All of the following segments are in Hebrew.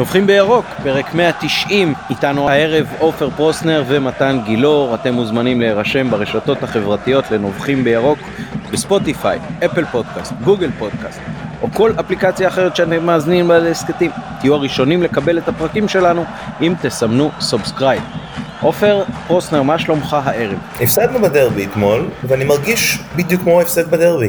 נובחים בירוק, פרק 190, איתנו הערב עופר פרוסנר ומתן גילאור, אתם מוזמנים להירשם ברשתות החברתיות לנובחים בירוק בספוטיפיי, אפל פודקאסט, גוגל פודקאסט, או כל אפליקציה אחרת שאתם מאזינים בה להסכתים. תהיו הראשונים לקבל את הפרקים שלנו אם תסמנו subscribe. עופר פרוסנר, מה שלומך הערב? הפסדנו בדרבי אתמול, ואני מרגיש בדיוק כמו הפסד בדרבי.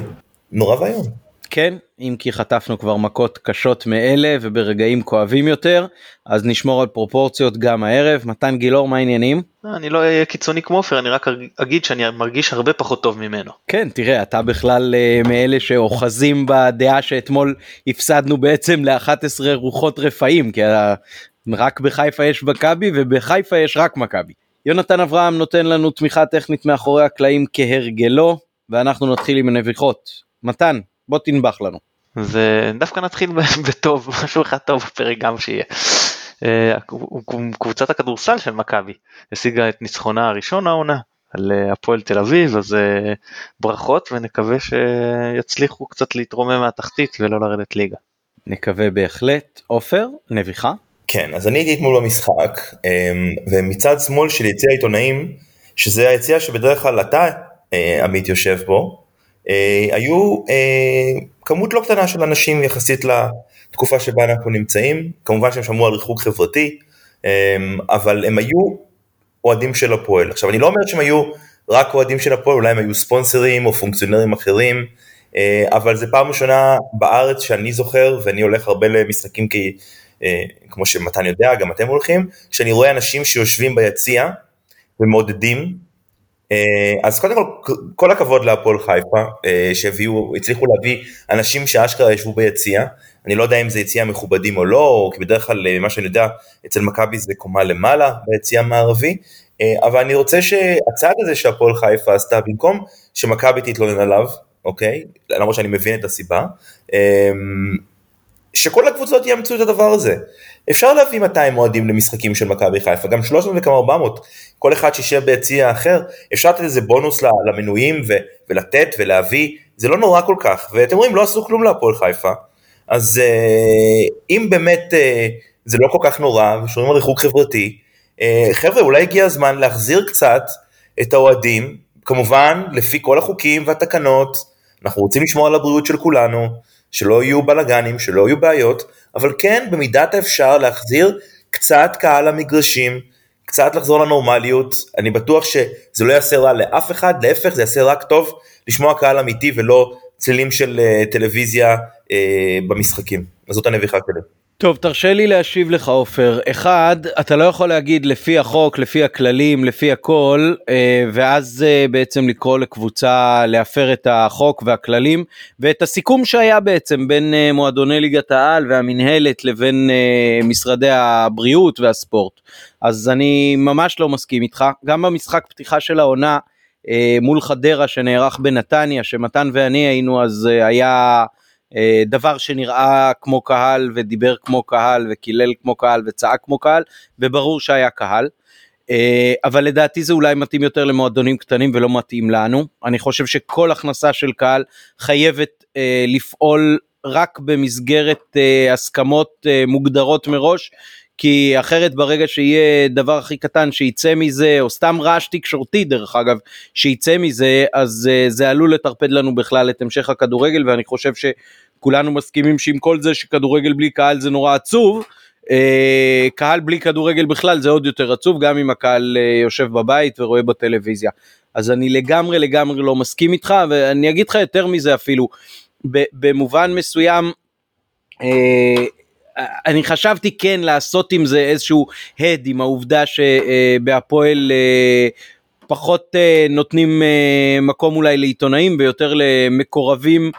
נורא ואיום. כן, אם כי חטפנו כבר מכות קשות מאלה וברגעים כואבים יותר, אז נשמור על פרופורציות גם הערב. מתן גילאור, מה העניינים? אני לא אהיה קיצוני כמו עופר, אני רק אגיד שאני מרגיש הרבה פחות טוב ממנו. כן, תראה, אתה בכלל uh, מאלה שאוחזים בדעה שאתמול הפסדנו בעצם ל-11 רוחות רפאים, כי רק בחיפה יש מכבי ובחיפה יש רק מכבי. יונתן אברהם נותן לנו תמיכה טכנית מאחורי הקלעים כהרגלו, ואנחנו נתחיל עם הנביחות. מתן, בוא תנבח לנו. ודווקא נתחיל בטוב, משהו אחד טוב בפרק גם שיהיה. אה, קבוצת הכדורסל של מכבי השיגה את ניצחונה הראשון העונה על אה, הפועל תל אביב, אז אה, ברכות ונקווה שיצליחו קצת להתרומם מהתחתית ולא לרדת ליגה. נקווה בהחלט. עופר, נביחה? כן, אז אני הייתי אתמול במשחק, ומצד שמאל של יציע העיתונאים, שזה היציע שבדרך כלל אתה, עמית, יושב בו, היו אה, כמות לא קטנה של אנשים יחסית לתקופה שבה אנחנו נמצאים, כמובן שהם שמעו על ריחוק חברתי, אה, אבל הם היו אוהדים של הפועל. עכשיו אני לא אומר שהם היו רק אוהדים של הפועל, אולי הם היו ספונסרים או פונקציונרים אחרים, אבל זה פעם ראשונה בארץ שאני זוכר, ואני הולך הרבה למשחקים כי, כמו שמתן יודע, גם אתם הולכים, שאני רואה אנשים שיושבים ביציע ומעודדים אה, אז קודם כל, כל הכבוד להפועל חיפה, אה, שהביאו, הצליחו להביא אנשים שאשכרה ישבו ביציע, אני לא יודע אם זה יציע מכובדים או לא, כי בדרך כלל, אה, מה שאני יודע, אצל מכבי זה קומה למעלה ביציע המערבי, אבל אני רוצה שהצעד הזה שהפועל חיפה עשתה, במקום שמכבי תתלונן עליו, אוקיי? למרות שאני מבין את הסיבה, שכל הקבוצות יאמצו את הדבר הזה. אפשר להביא 200 אוהדים למשחקים של מכבי חיפה, גם 300 וכמה 400, כל אחד שישב ביציע אחר, אפשר לתת איזה בונוס למנויים ו- ולתת ולהביא, זה לא נורא כל כך, ואתם רואים, לא עשו כלום להפועל חיפה, אז uh, אם באמת uh, זה לא כל כך נורא, ושומעים על ריחוק חברתי, uh, חבר'ה, אולי הגיע הזמן להחזיר קצת את האוהדים, כמובן, לפי כל החוקים והתקנות, אנחנו רוצים לשמור על הבריאות של כולנו, שלא יהיו בלאגנים, שלא יהיו בעיות, אבל כן במידת האפשר להחזיר קצת קהל למגרשים, קצת לחזור לנורמליות, אני בטוח שזה לא יעשה רע לאף אחד, להפך זה יעשה רק טוב לשמוע קהל אמיתי ולא צלילים של uh, טלוויזיה uh, במשחקים. אז זאת הנביכה שלי. טוב, תרשה לי להשיב לך עופר. אחד, אתה לא יכול להגיד לפי החוק, לפי הכללים, לפי הכל, אה, ואז אה, בעצם לקרוא לקבוצה להפר את החוק והכללים, ואת הסיכום שהיה בעצם בין אה, מועדוני ליגת העל והמינהלת לבין משרדי הבריאות והספורט. אז אני ממש לא מסכים איתך. גם במשחק פתיחה של העונה מול חדרה שנערך בנתניה, שמתן ואני היינו, אז היה... אה, דבר שנראה כמו קהל ודיבר כמו קהל וקילל כמו קהל וצעק כמו קהל וברור שהיה קהל. אה, אבל לדעתי זה אולי מתאים יותר למועדונים קטנים ולא מתאים לנו. אני חושב שכל הכנסה של קהל חייבת אה, לפעול רק במסגרת הסכמות מוגדרות מראש כי אחרת ברגע שיהיה דבר הכי קטן שיצא מזה, או סתם רעש תקשורתי דרך אגב, שיצא מזה, אז uh, זה עלול לטרפד לנו בכלל את המשך הכדורגל, ואני חושב שכולנו מסכימים שעם כל זה שכדורגל בלי קהל זה נורא עצוב, uh, קהל בלי כדורגל בכלל זה עוד יותר עצוב, גם אם הקהל uh, יושב בבית ורואה בטלוויזיה. אז אני לגמרי לגמרי לא מסכים איתך, ואני אגיד לך יותר מזה אפילו, במובן מסוים, אני חשבתי כן לעשות עם זה איזשהו הד עם העובדה שבהפועל אה, פחות אה, נותנים אה, מקום אולי לעיתונאים ויותר למקורבים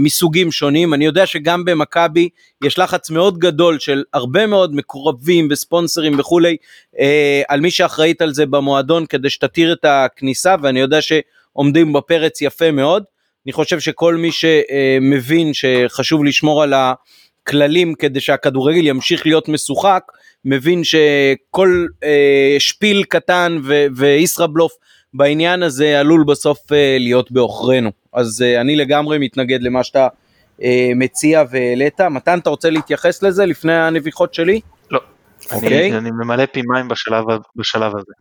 מסוגים שונים. אני יודע שגם במכבי יש לחץ מאוד גדול של הרבה מאוד מקורבים וספונסרים וכולי על מי שאחראית על זה במועדון כדי שתתיר את הכניסה ואני יודע שעומדים בפרץ יפה מאוד. אני חושב שכל מי שמבין שחשוב לשמור על ה... כללים כדי שהכדורגל ימשיך להיות משוחק, מבין שכל אה, שפיל קטן וישראבלוף בעניין הזה עלול בסוף אה, להיות בעוכרינו. אז אה, אני לגמרי מתנגד למה שאתה אה, מציע והעלית. מתן, אתה רוצה להתייחס לזה לפני הנביחות שלי? לא. אוקיי. אני, אני ממלא פי מים בשלב, בשלב הזה.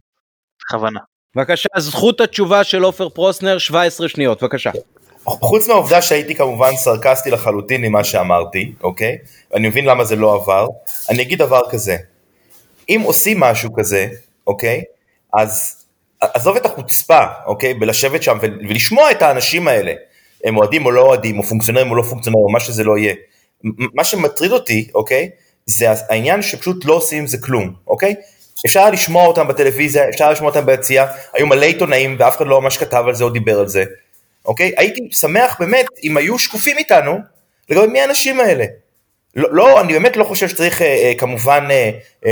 בכוונה. בבקשה, זכות התשובה של עופר פרוסנר, 17 שניות, בבקשה. חוץ מהעובדה שהייתי כמובן סרקסטי לחלוטין ממה שאמרתי, אוקיי? אני מבין למה זה לא עבר. אני אגיד דבר כזה, אם עושים משהו כזה, אוקיי? אז עזוב את החוצפה, אוקיי? בלשבת שם ולשמוע את האנשים האלה, הם אוהדים או לא אוהדים, או פונקציונרים או לא פונקציונרים, או מה שזה לא יהיה. מה שמטריד אותי, אוקיי? זה העניין שפשוט לא עושים עם זה כלום, אוקיי? אפשר לשמוע אותם בטלוויזיה, אפשר לשמוע אותם ביציאה, היו מלא עיתונאים ואף אחד לא ממש כתב על זה או דיבר על זה, אוקיי? הייתי שמח באמת אם היו שקופים איתנו לגבי מי האנשים האלה. לא, לא, אני באמת לא חושב שצריך אה, אה, כמובן אה, אה,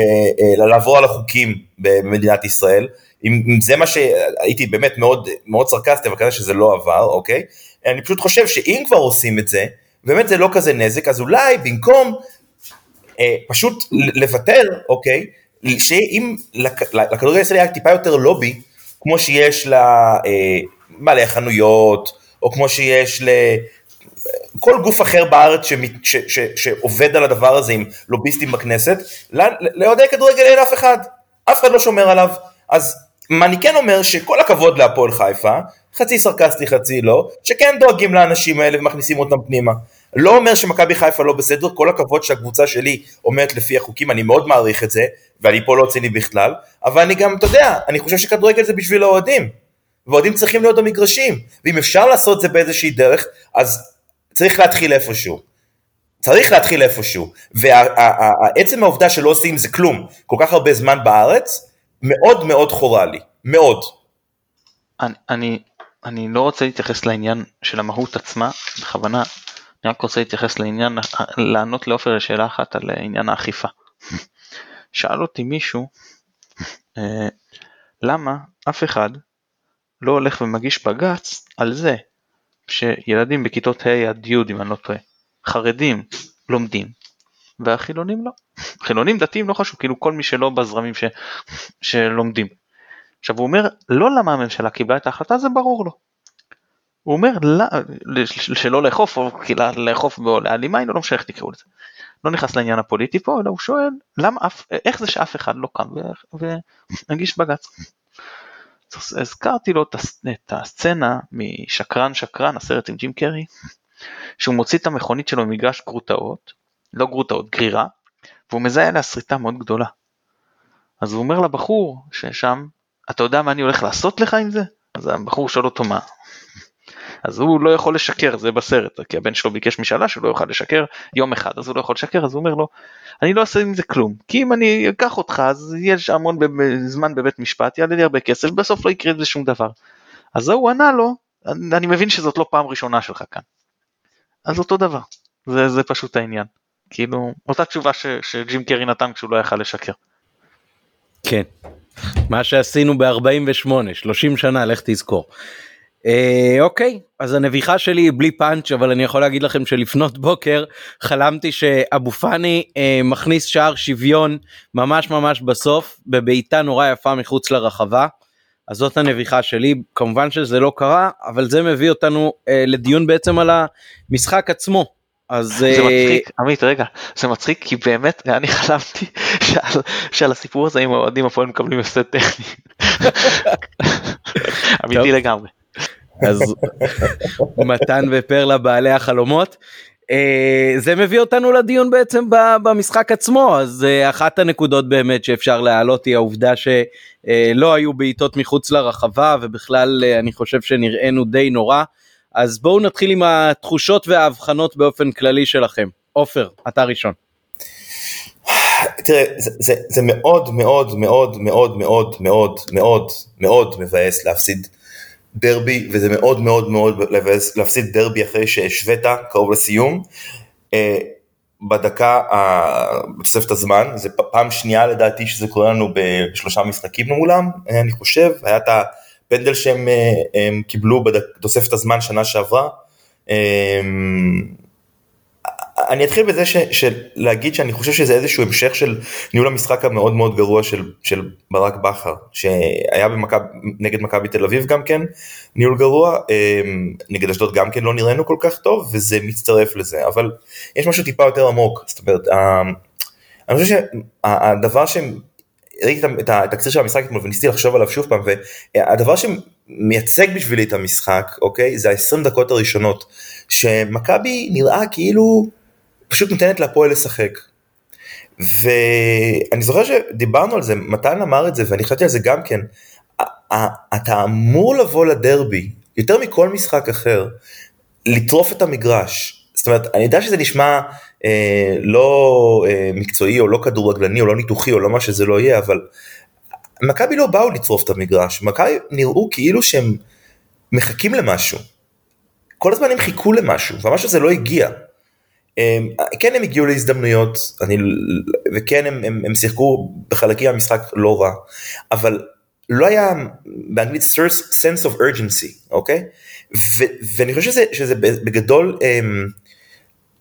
אה, לעבור על החוקים במדינת ישראל. אם, אם זה מה שהייתי באמת מאוד, מאוד סרקסטי, אבל כנראה שזה לא עבר, אוקיי? אני פשוט חושב שאם כבר עושים את זה, באמת זה לא כזה נזק, אז אולי במקום אה, פשוט לוותר, אוקיי? שאם לכדורגל הישראלי היה טיפה יותר לובי, כמו שיש לבעלי אה, החנויות, או כמו שיש לכל גוף אחר בארץ שמת, ש, ש, שעובד על הדבר הזה עם לוביסטים בכנסת, לאוהדי כדורגל אין אף אחד, אף אחד לא שומר עליו, אז מה אני כן אומר שכל הכבוד להפועל חיפה, חצי סרקסטי חצי לא, שכן דואגים לאנשים האלה ומכניסים אותם פנימה. לא אומר שמכבי חיפה לא בסדר, כל הכבוד שהקבוצה שלי עומדת לפי החוקים, אני מאוד מעריך את זה, ואני פה לא ציני בכלל, אבל אני גם, אתה יודע, אני חושב שכדורגל זה בשביל האוהדים, ואוהדים צריכים להיות במגרשים, ואם אפשר לעשות את זה באיזושהי דרך, אז צריך להתחיל איפשהו. צריך להתחיל איפשהו, ועצם העובדה שלא עושים זה כלום כל כך הרבה זמן בארץ, מאוד מאוד חורה לי, מאוד. אני, אני, אני לא רוצה להתייחס לעניין של המהות עצמה, בכוונה, אני רק רוצה להתייחס לעניין, לענות לעופר לשאלה אחת על עניין האכיפה. שאל אותי מישהו, אה, למה אף אחד לא הולך ומגיש בג"ץ על זה שילדים בכיתות ה' עד י', אם אני לא טועה, חרדים לומדים, והחילונים לא. חילונים דתיים לא חשוב, כאילו כל מי שלא בזרמים ש, שלומדים. עכשיו הוא אומר, לא למה הממשלה קיבלה את ההחלטה, זה ברור לו. הוא אומר לא, שלא לאכוף, או לאכוף להעלימה, לא משנה איך תקראו לזה. לא נכנס לעניין הפוליטי פה, אלא הוא שואל, למה, איך זה שאף אחד לא קם והגיש בג"ץ. הזכרתי לו את הסצנה משקרן שקרן, הסרט עם ג'ים קרי, שהוא מוציא את המכונית שלו ממגרש גרוטאות, לא גרוטאות, גרירה, והוא מזהה עליה שריטה מאוד גדולה. אז הוא אומר לבחור ששם, אתה יודע מה אני הולך לעשות לך עם זה? אז הבחור שואל אותו מה. אז הוא לא יכול לשקר, זה בסרט, כי הבן שלו ביקש משאלה שהוא לא יוכל לשקר יום אחד, אז הוא לא יכול לשקר, אז הוא אומר לו, אני לא אעשה עם זה כלום, כי אם אני אקח אותך, אז יש המון זמן בבית משפט, יעלה לי הרבה כסף, בסוף לא יקרה לזה שום דבר. אז הוא ענה לו, אני מבין שזאת לא פעם ראשונה שלך כאן. אז אותו דבר, זה, זה פשוט העניין. כאילו, אותה תשובה ש, שג'ים קרי נתן כשהוא לא יכל לשקר. כן, מה שעשינו ב-48, 30 שנה, לך תזכור. אה, אוקיי, אז הנביחה שלי היא בלי פאנץ', אבל אני יכול להגיד לכם שלפנות בוקר חלמתי שאבו פאני אה, מכניס שער שוויון ממש ממש בסוף, בבעיטה נורא יפה מחוץ לרחבה. אז זאת הנביחה שלי, כמובן שזה לא קרה, אבל זה מביא אותנו אה, לדיון בעצם על המשחק עצמו. אז זה אה, מצחיק עמית רגע זה מצחיק כי באמת אני חלמתי שעל, שעל הסיפור הזה עם האוהדים הפועל מקבלים הפסד טכני. אמיתי לגמרי. אז מתן ופרלה בעלי החלומות. Uh, זה מביא אותנו לדיון בעצם במשחק עצמו אז uh, אחת הנקודות באמת שאפשר להעלות היא העובדה שלא uh, היו בעיטות מחוץ לרחבה ובכלל אני חושב שנראינו די נורא אז בואו נתחיל עם התחושות וההבחנות באופן כללי שלכם. עופר, אתה ראשון. תראה, זה, זה מאוד מאוד מאוד מאוד מאוד מאוד מאוד מאוד מבאס להפסיד דרבי, וזה מאוד מאוד מאוד להפסיד דרבי אחרי שהשווית קרוב לסיום. אה, בדקה, בתוספת הזמן, זה פעם שנייה לדעתי שזה קורה לנו בשלושה משחקים מולם, אני חושב, היה את הפנדל שהם אה, קיבלו בתוספת הזמן שנה שעברה. אני אתחיל בזה ש, של להגיד שאני חושב שזה איזשהו המשך של ניהול המשחק המאוד מאוד גרוע של, של ברק בכר שהיה במכב, נגד מכבי תל אביב גם כן ניהול גרוע אמ, נגד אשדוד גם כן לא נראינו כל כך טוב וזה מצטרף לזה. אבל יש משהו טיפה יותר עמוק זאת אומרת אני חושב שהדבר שהם ראיתי את התקציר של המשחק אתמול וניסיתי לחשוב עליו שוב פעם והדבר שמייצג בשבילי את המשחק אוקיי זה ה-20 דקות הראשונות שמכבי נראה כאילו פשוט נותנת להפועל לשחק. ואני זוכר שדיברנו על זה מתן אמר את זה ואני חשבתי על זה גם כן אתה אמור לבוא לדרבי יותר מכל משחק אחר לטרוף את המגרש זאת אומרת אני יודע שזה נשמע אה, לא אה, מקצועי או לא כדורגלני או לא ניתוחי או לא מה שזה לא יהיה אבל מכבי לא באו לצרוף את המגרש מכבי נראו כאילו שהם מחכים למשהו. כל הזמן הם חיכו למשהו והמשהו הזה לא הגיע. אה, כן הם הגיעו להזדמנויות אני, וכן הם, הם, הם שיחקו בחלקים מהמשחק לא רע אבל לא היה באנגלית sense of urgency אוקיי? ו, ואני חושב שזה, שזה בגדול הם,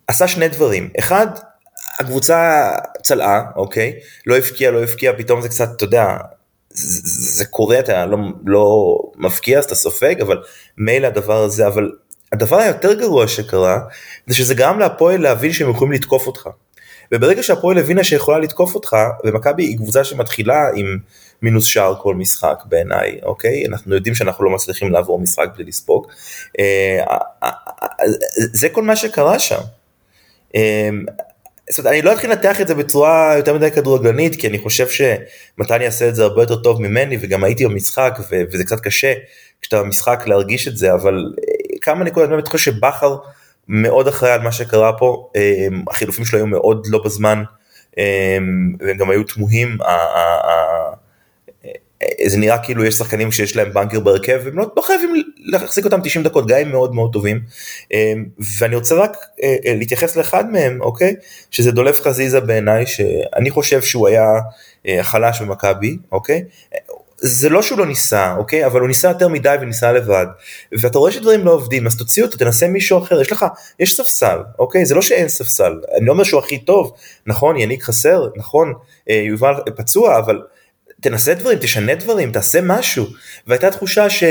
עשה שני דברים, אחד, הקבוצה צלעה, אוקיי, לא הבקיע, לא הבקיע, פתאום זה קצת, אתה יודע, זה, זה קורה, אתה לא, לא מבקיע אז אתה סופג, אבל מילא הדבר הזה, אבל הדבר היותר גרוע שקרה, זה שזה גרם להפועל להבין שהם יכולים לתקוף אותך. וברגע שהפועל הבינה שיכולה לתקוף אותך, ומכבי היא קבוצה שמתחילה עם מינוס שער כל משחק בעיניי, אוקיי? אנחנו יודעים שאנחנו לא מצליחים לעבור משחק בלי לספוג. אה, אה, אה, זה כל מה שקרה שם. זאת אומרת, אני לא אתחיל לנתח את זה בצורה יותר מדי כדורגלנית, כי אני חושב שמתן יעשה את זה הרבה יותר טוב ממני, וגם הייתי במשחק, וזה קצת קשה כשאתה במשחק להרגיש את זה, אבל כמה נקודות, אני חושב שבכר מאוד אחראי על מה שקרה פה, אמ, החילופים שלו היו מאוד לא בזמן, אמ, והם גם היו תמוהים, זה נראה כאילו יש שחקנים שיש להם בנקר בהרכב והם לא, לא חייבים להחזיק אותם 90 דקות גם אם מאוד מאוד טובים אמ, ואני רוצה רק אה, אה, להתייחס לאחד מהם אוקיי? שזה דולף חזיזה בעיניי שאני חושב שהוא היה אה, חלש במכבי אוקיי זה לא שהוא לא ניסה אוקיי? אבל הוא ניסה יותר מדי וניסה לבד. ואתה רואה שדברים לא עובדים אז תוציא אותו תנסה מישהו אחר. יש לך יש ספסל אוקיי? זה לא שאין ספסל. אני לא אומר שהוא הכי טוב. נכון יניק חסר נכון יובל פצוע אבל. תנסה דברים, תשנה דברים, תעשה משהו. והייתה תחושה ש...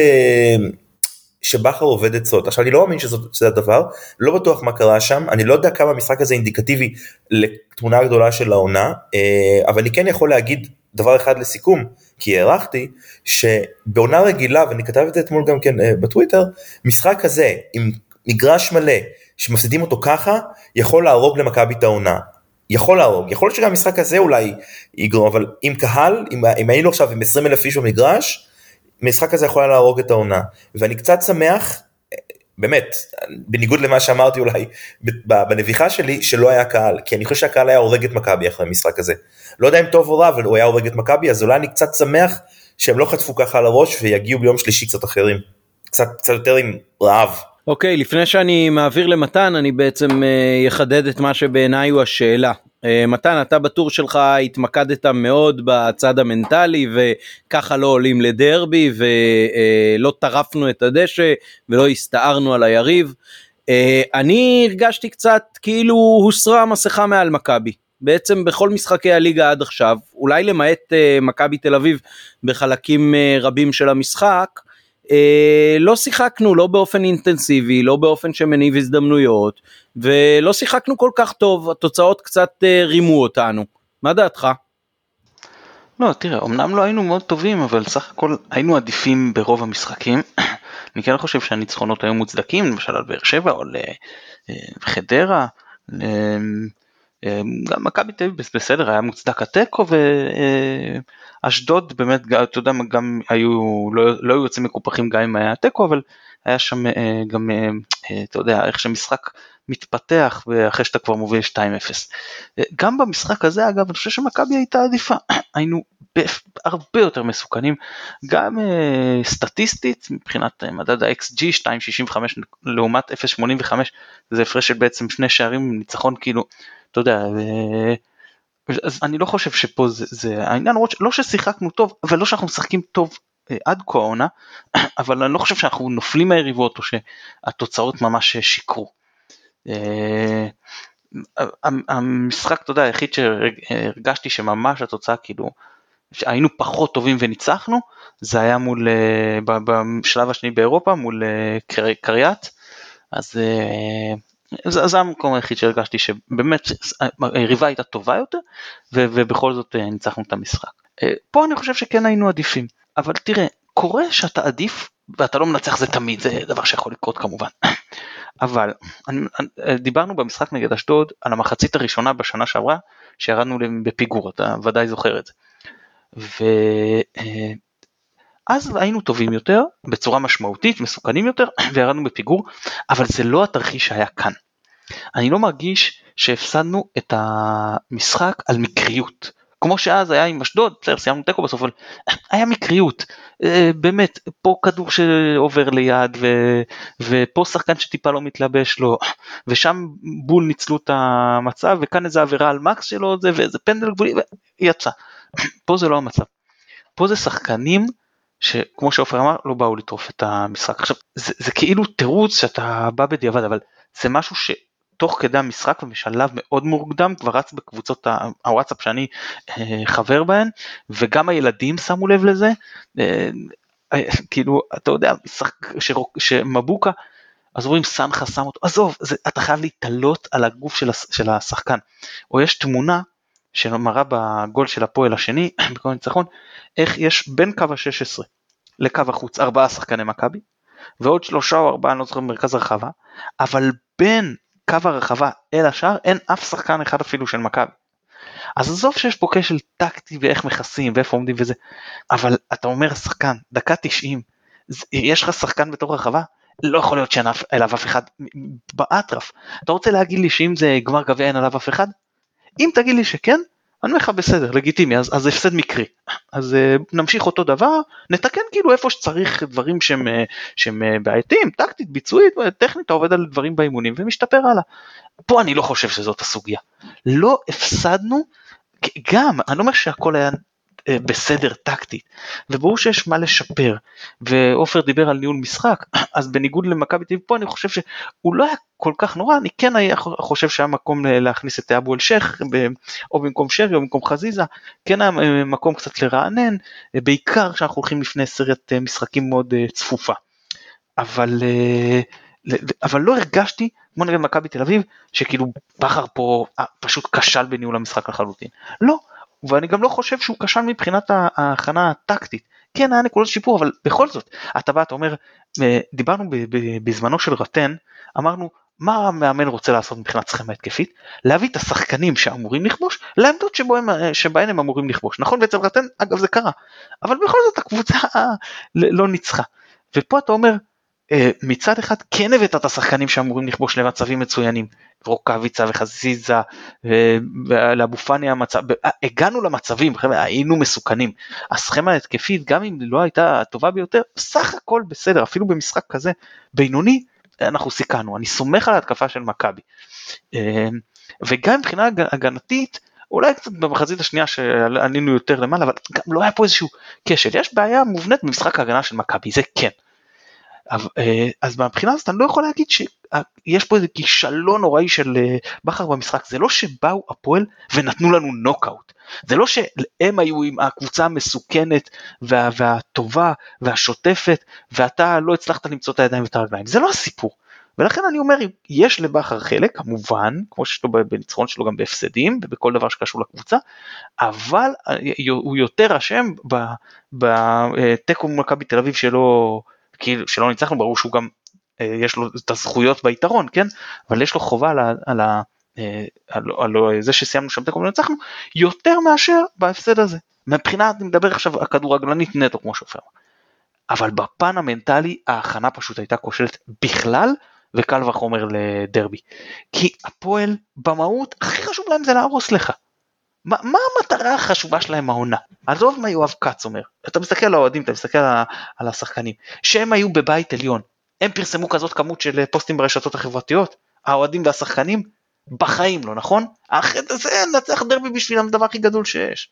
שבכר עובד עצות. עכשיו אני לא מאמין שזה הדבר, לא בטוח מה קרה שם, אני לא יודע כמה המשחק הזה אינדיקטיבי לתמונה הגדולה של העונה, אה, אבל אני כן יכול להגיד דבר אחד לסיכום, כי הערכתי שבעונה רגילה, ואני כתבתי את זה אתמול גם כן אה, בטוויטר, משחק כזה עם מגרש מלא, שמפסידים אותו ככה, יכול להרוג למכבי את העונה. יכול להרוג, יכול להיות שגם המשחק הזה אולי יגרום, אבל עם קהל, אם, אם היינו עכשיו עם 20 אלף איש במגרש, משחק הזה יכול להרוג את העונה. ואני קצת שמח, באמת, בניגוד למה שאמרתי אולי בנביחה שלי, שלא היה קהל, כי אני חושב שהקהל היה הורג את מכבי אחרי המשחק הזה. לא יודע אם טוב או רע, אבל הוא היה הורג את מכבי, אז אולי אני קצת שמח שהם לא חטפו ככה על הראש ויגיעו ביום שלישי קצת אחרים. קצת, קצת יותר עם רעב. אוקיי, okay, לפני שאני מעביר למתן, אני בעצם uh, אחדד את מה שבעיניי הוא השאלה. Uh, מתן, אתה בטור שלך התמקדת מאוד בצד המנטלי, וככה לא עולים לדרבי, ולא uh, טרפנו את הדשא, ולא הסתערנו על היריב. Uh, אני הרגשתי קצת כאילו הוסרה המסכה מעל מכבי. בעצם בכל משחקי הליגה עד עכשיו, אולי למעט מכבי תל אביב בחלקים רבים של המשחק, אה, לא שיחקנו לא באופן אינטנסיבי, לא באופן שמניב הזדמנויות, ולא שיחקנו כל כך טוב, התוצאות קצת אה, רימו אותנו. מה דעתך? לא, תראה, אמנם לא היינו מאוד טובים, אבל סך הכל היינו עדיפים ברוב המשחקים. אני כן חושב שהניצחונות היו מוצדקים, למשל על באר שבע או לחדרה. אה, גם מכבי תל אביב בסדר, היה מוצדק. התיקו, אשדוד באמת, אתה יודע, גם היו, לא, לא היו יוצאים מקופחים גם אם היה תיקו, אבל היה שם אה, גם, אה, אה, אתה יודע, איך שמשחק מתפתח ואחרי שאתה כבר מוביל 2-0. גם במשחק הזה אגב, אני חושב שמכבי הייתה עדיפה, היינו הרבה יותר מסוכנים, גם סטטיסטית מבחינת מדד ה-XG 2.65 לעומת 0.85, זה הפרש של בעצם שני שערים ניצחון כאילו, אתה יודע, אז אני לא חושב שפה זה, זה העניין, לא ששיחקנו טוב, אבל לא שאנחנו משחקים טוב אה, עד כה העונה, אבל אני לא חושב שאנחנו נופלים מהיריבות או שהתוצאות ממש שיקרו. אה, המשחק, אתה יודע, היחיד שהרגשתי שממש התוצאה כאילו, שהיינו פחות טובים וניצחנו, זה היה מול, אה, בשלב השני באירופה, מול אה, קריית, אז זה, זה המקום היחיד שהרגשתי שבאמת היריבה הייתה טובה יותר, ובכל זאת ניצחנו את המשחק. פה אני חושב שכן היינו עדיפים, אבל תראה, קורה שאתה עדיף ואתה לא מנצח זה תמיד, זה דבר שיכול לקרות כמובן. אבל אני, דיברנו במשחק נגד אשדוד על המחצית הראשונה בשנה שעברה שירדנו בפיגור, אתה ודאי זוכר את זה. ואז היינו טובים יותר, בצורה משמעותית, מסוכנים יותר, וירדנו בפיגור, אבל זה לא התרחיש שהיה כאן. אני לא מרגיש שהפסדנו את המשחק על מקריות. כמו שאז היה עם אשדוד, בסדר סיימנו תיקו בסוף, אבל היה מקריות, אה, באמת, פה כדור שעובר ליד, ו, ופה שחקן שטיפה לא מתלבש לו, ושם בול ניצלו את המצב, וכאן איזה עבירה על מקס שלו, זה, ואיזה פנדל גבולי, ויצא. פה זה לא המצב. פה זה שחקנים שכמו שעופר אמר, לא באו לטרוף את המשחק. עכשיו, זה, זה כאילו תירוץ שאתה בא בדיעבד, אבל זה משהו ש... תוך כדי המשחק ומשלב מאוד מוקדם כבר רץ בקבוצות הוואטסאפ שאני אה, חבר בהן וגם הילדים שמו לב לזה. אה, אה, כאילו אתה יודע שמבוקה אז אומרים סנחה שם אותו עזוב זה, אתה חייב להתעלות על הגוף של, של השחקן. או יש תמונה שמראה בגול של הפועל השני בכל ניצחון איך יש בין קו ה-16 לקו החוץ ארבעה שחקני מכבי ועוד שלושה או ארבעה אני לא זוכר במרכז הרחבה אבל בין קו הרחבה אל השאר אין אף שחקן אחד אפילו של מכבי. אז עזוב שיש פה כשל טקטי ואיך מכסים ואיפה עומדים וזה, אבל אתה אומר שחקן, דקה 90, יש לך שחקן בתור רחבה? לא יכול להיות שאין אליו אף אחד באטרף. אתה רוצה להגיד לי שאם זה גמר גביע אין עליו אף אחד? אם תגיד לי שכן, אני אומר לך בסדר, לגיטימי, אז, אז הפסד מקרי. אז uh, נמשיך אותו דבר, נתקן כאילו איפה שצריך דברים שהם, uh, שהם uh, בעייתיים, טקטית, ביצועית, טכנית, עובד על דברים באימונים ומשתפר הלאה. פה אני לא חושב שזאת הסוגיה. לא הפסדנו, גם, אני לא אומר שהכל היה אה, בסדר טקטית וברור שיש מה לשפר. ועופר דיבר על ניהול משחק אז בניגוד למכבי תל פה אני חושב שהוא לא היה כל כך נורא אני כן היה חושב שהיה מקום להכניס את אבו אל-שייח או במקום שרי או במקום חזיזה. כן היה אה, מקום קצת לרענן אה, בעיקר כשאנחנו הולכים לפני סרט משחקים מאוד צפופה. אבל אבל לא הרגשתי כמו נגד מכבי תל אביב שכאילו בכר פה פשוט כשל בניהול המשחק לחלוטין. לא ואני גם לא חושב שהוא כשל מבחינת ההכנה הטקטית. כן היה נקודות שיפור אבל בכל זאת אתה בא אתה אומר אה, דיברנו בזמנו של רטן אמרנו מה המאמן רוצה לעשות מבחינת סכמה התקפית? להביא את השחקנים שאמורים לכבוש לעמדות שבהם, אה, שבהן הם אמורים לכבוש. נכון ואצל רטן אגב זה קרה אבל בכל זאת הקבוצה לא ניצחה. ופה אתה אומר אה, מצד אחד כן הבאת את השחקנים שאמורים לכבוש למצבים מצוינים, רוקאביצה וחזיזה ולאבו פאני המצב, אה, הגענו למצבים, חבר'ה, היינו מסוכנים. הסכמה ההתקפית גם אם לא הייתה הטובה ביותר, סך הכל בסדר, אפילו במשחק כזה בינוני, אנחנו סיכנו, אני סומך על ההתקפה של מכבי. אה, וגם מבחינה הגנתית, אולי קצת במחצית השנייה שעלינו יותר למעלה, אבל גם לא היה פה איזשהו כשל, יש בעיה מובנית במשחק ההגנה של מכבי, זה כן. אה, אז מהבחינה הזאת אני לא יכול להגיד שיש פה איזה כישלון נוראי של אה, בכר במשחק. זה לא שבאו הפועל ונתנו לנו נוקאוט זה לא שהם היו עם הקבוצה המסוכנת וה, והטובה והשוטפת ואתה לא הצלחת למצוא את הידיים ואת הרגליים. זה לא הסיפור. ולכן אני אומר יש לבכר חלק כמובן כמו שיש לו בניצחון שלו גם בהפסדים ובכל דבר שקשור לקבוצה אבל אה, הוא יותר אשם בתיקו מכבי תל אביב שלא כאילו שלא ניצחנו ברור שהוא גם אה, יש לו את הזכויות ביתרון כן אבל יש לו חובה על, על, אה, על, על, על זה שסיימנו שם תיקו וניצחנו יותר מאשר בהפסד הזה. מבחינה אני מדבר עכשיו הכדורגלנית נטו כמו שאופר. אבל בפן המנטלי ההכנה פשוט הייתה כושלת בכלל וקל וחומר לדרבי. כי הפועל במהות הכי חשוב להם זה להרוס לך. מה, מה המטרה החשובה שלהם העונה? עזוב מה יואב כץ אומר, אתה מסתכל על האוהדים, אתה מסתכל על, על השחקנים, שהם היו בבית עליון, הם פרסמו כזאת כמות של פוסטים ברשתות החברתיות, האוהדים והשחקנים? בחיים לא, נכון? אחרי זה לנצח דרבי בשבילם הדבר הכי גדול שיש.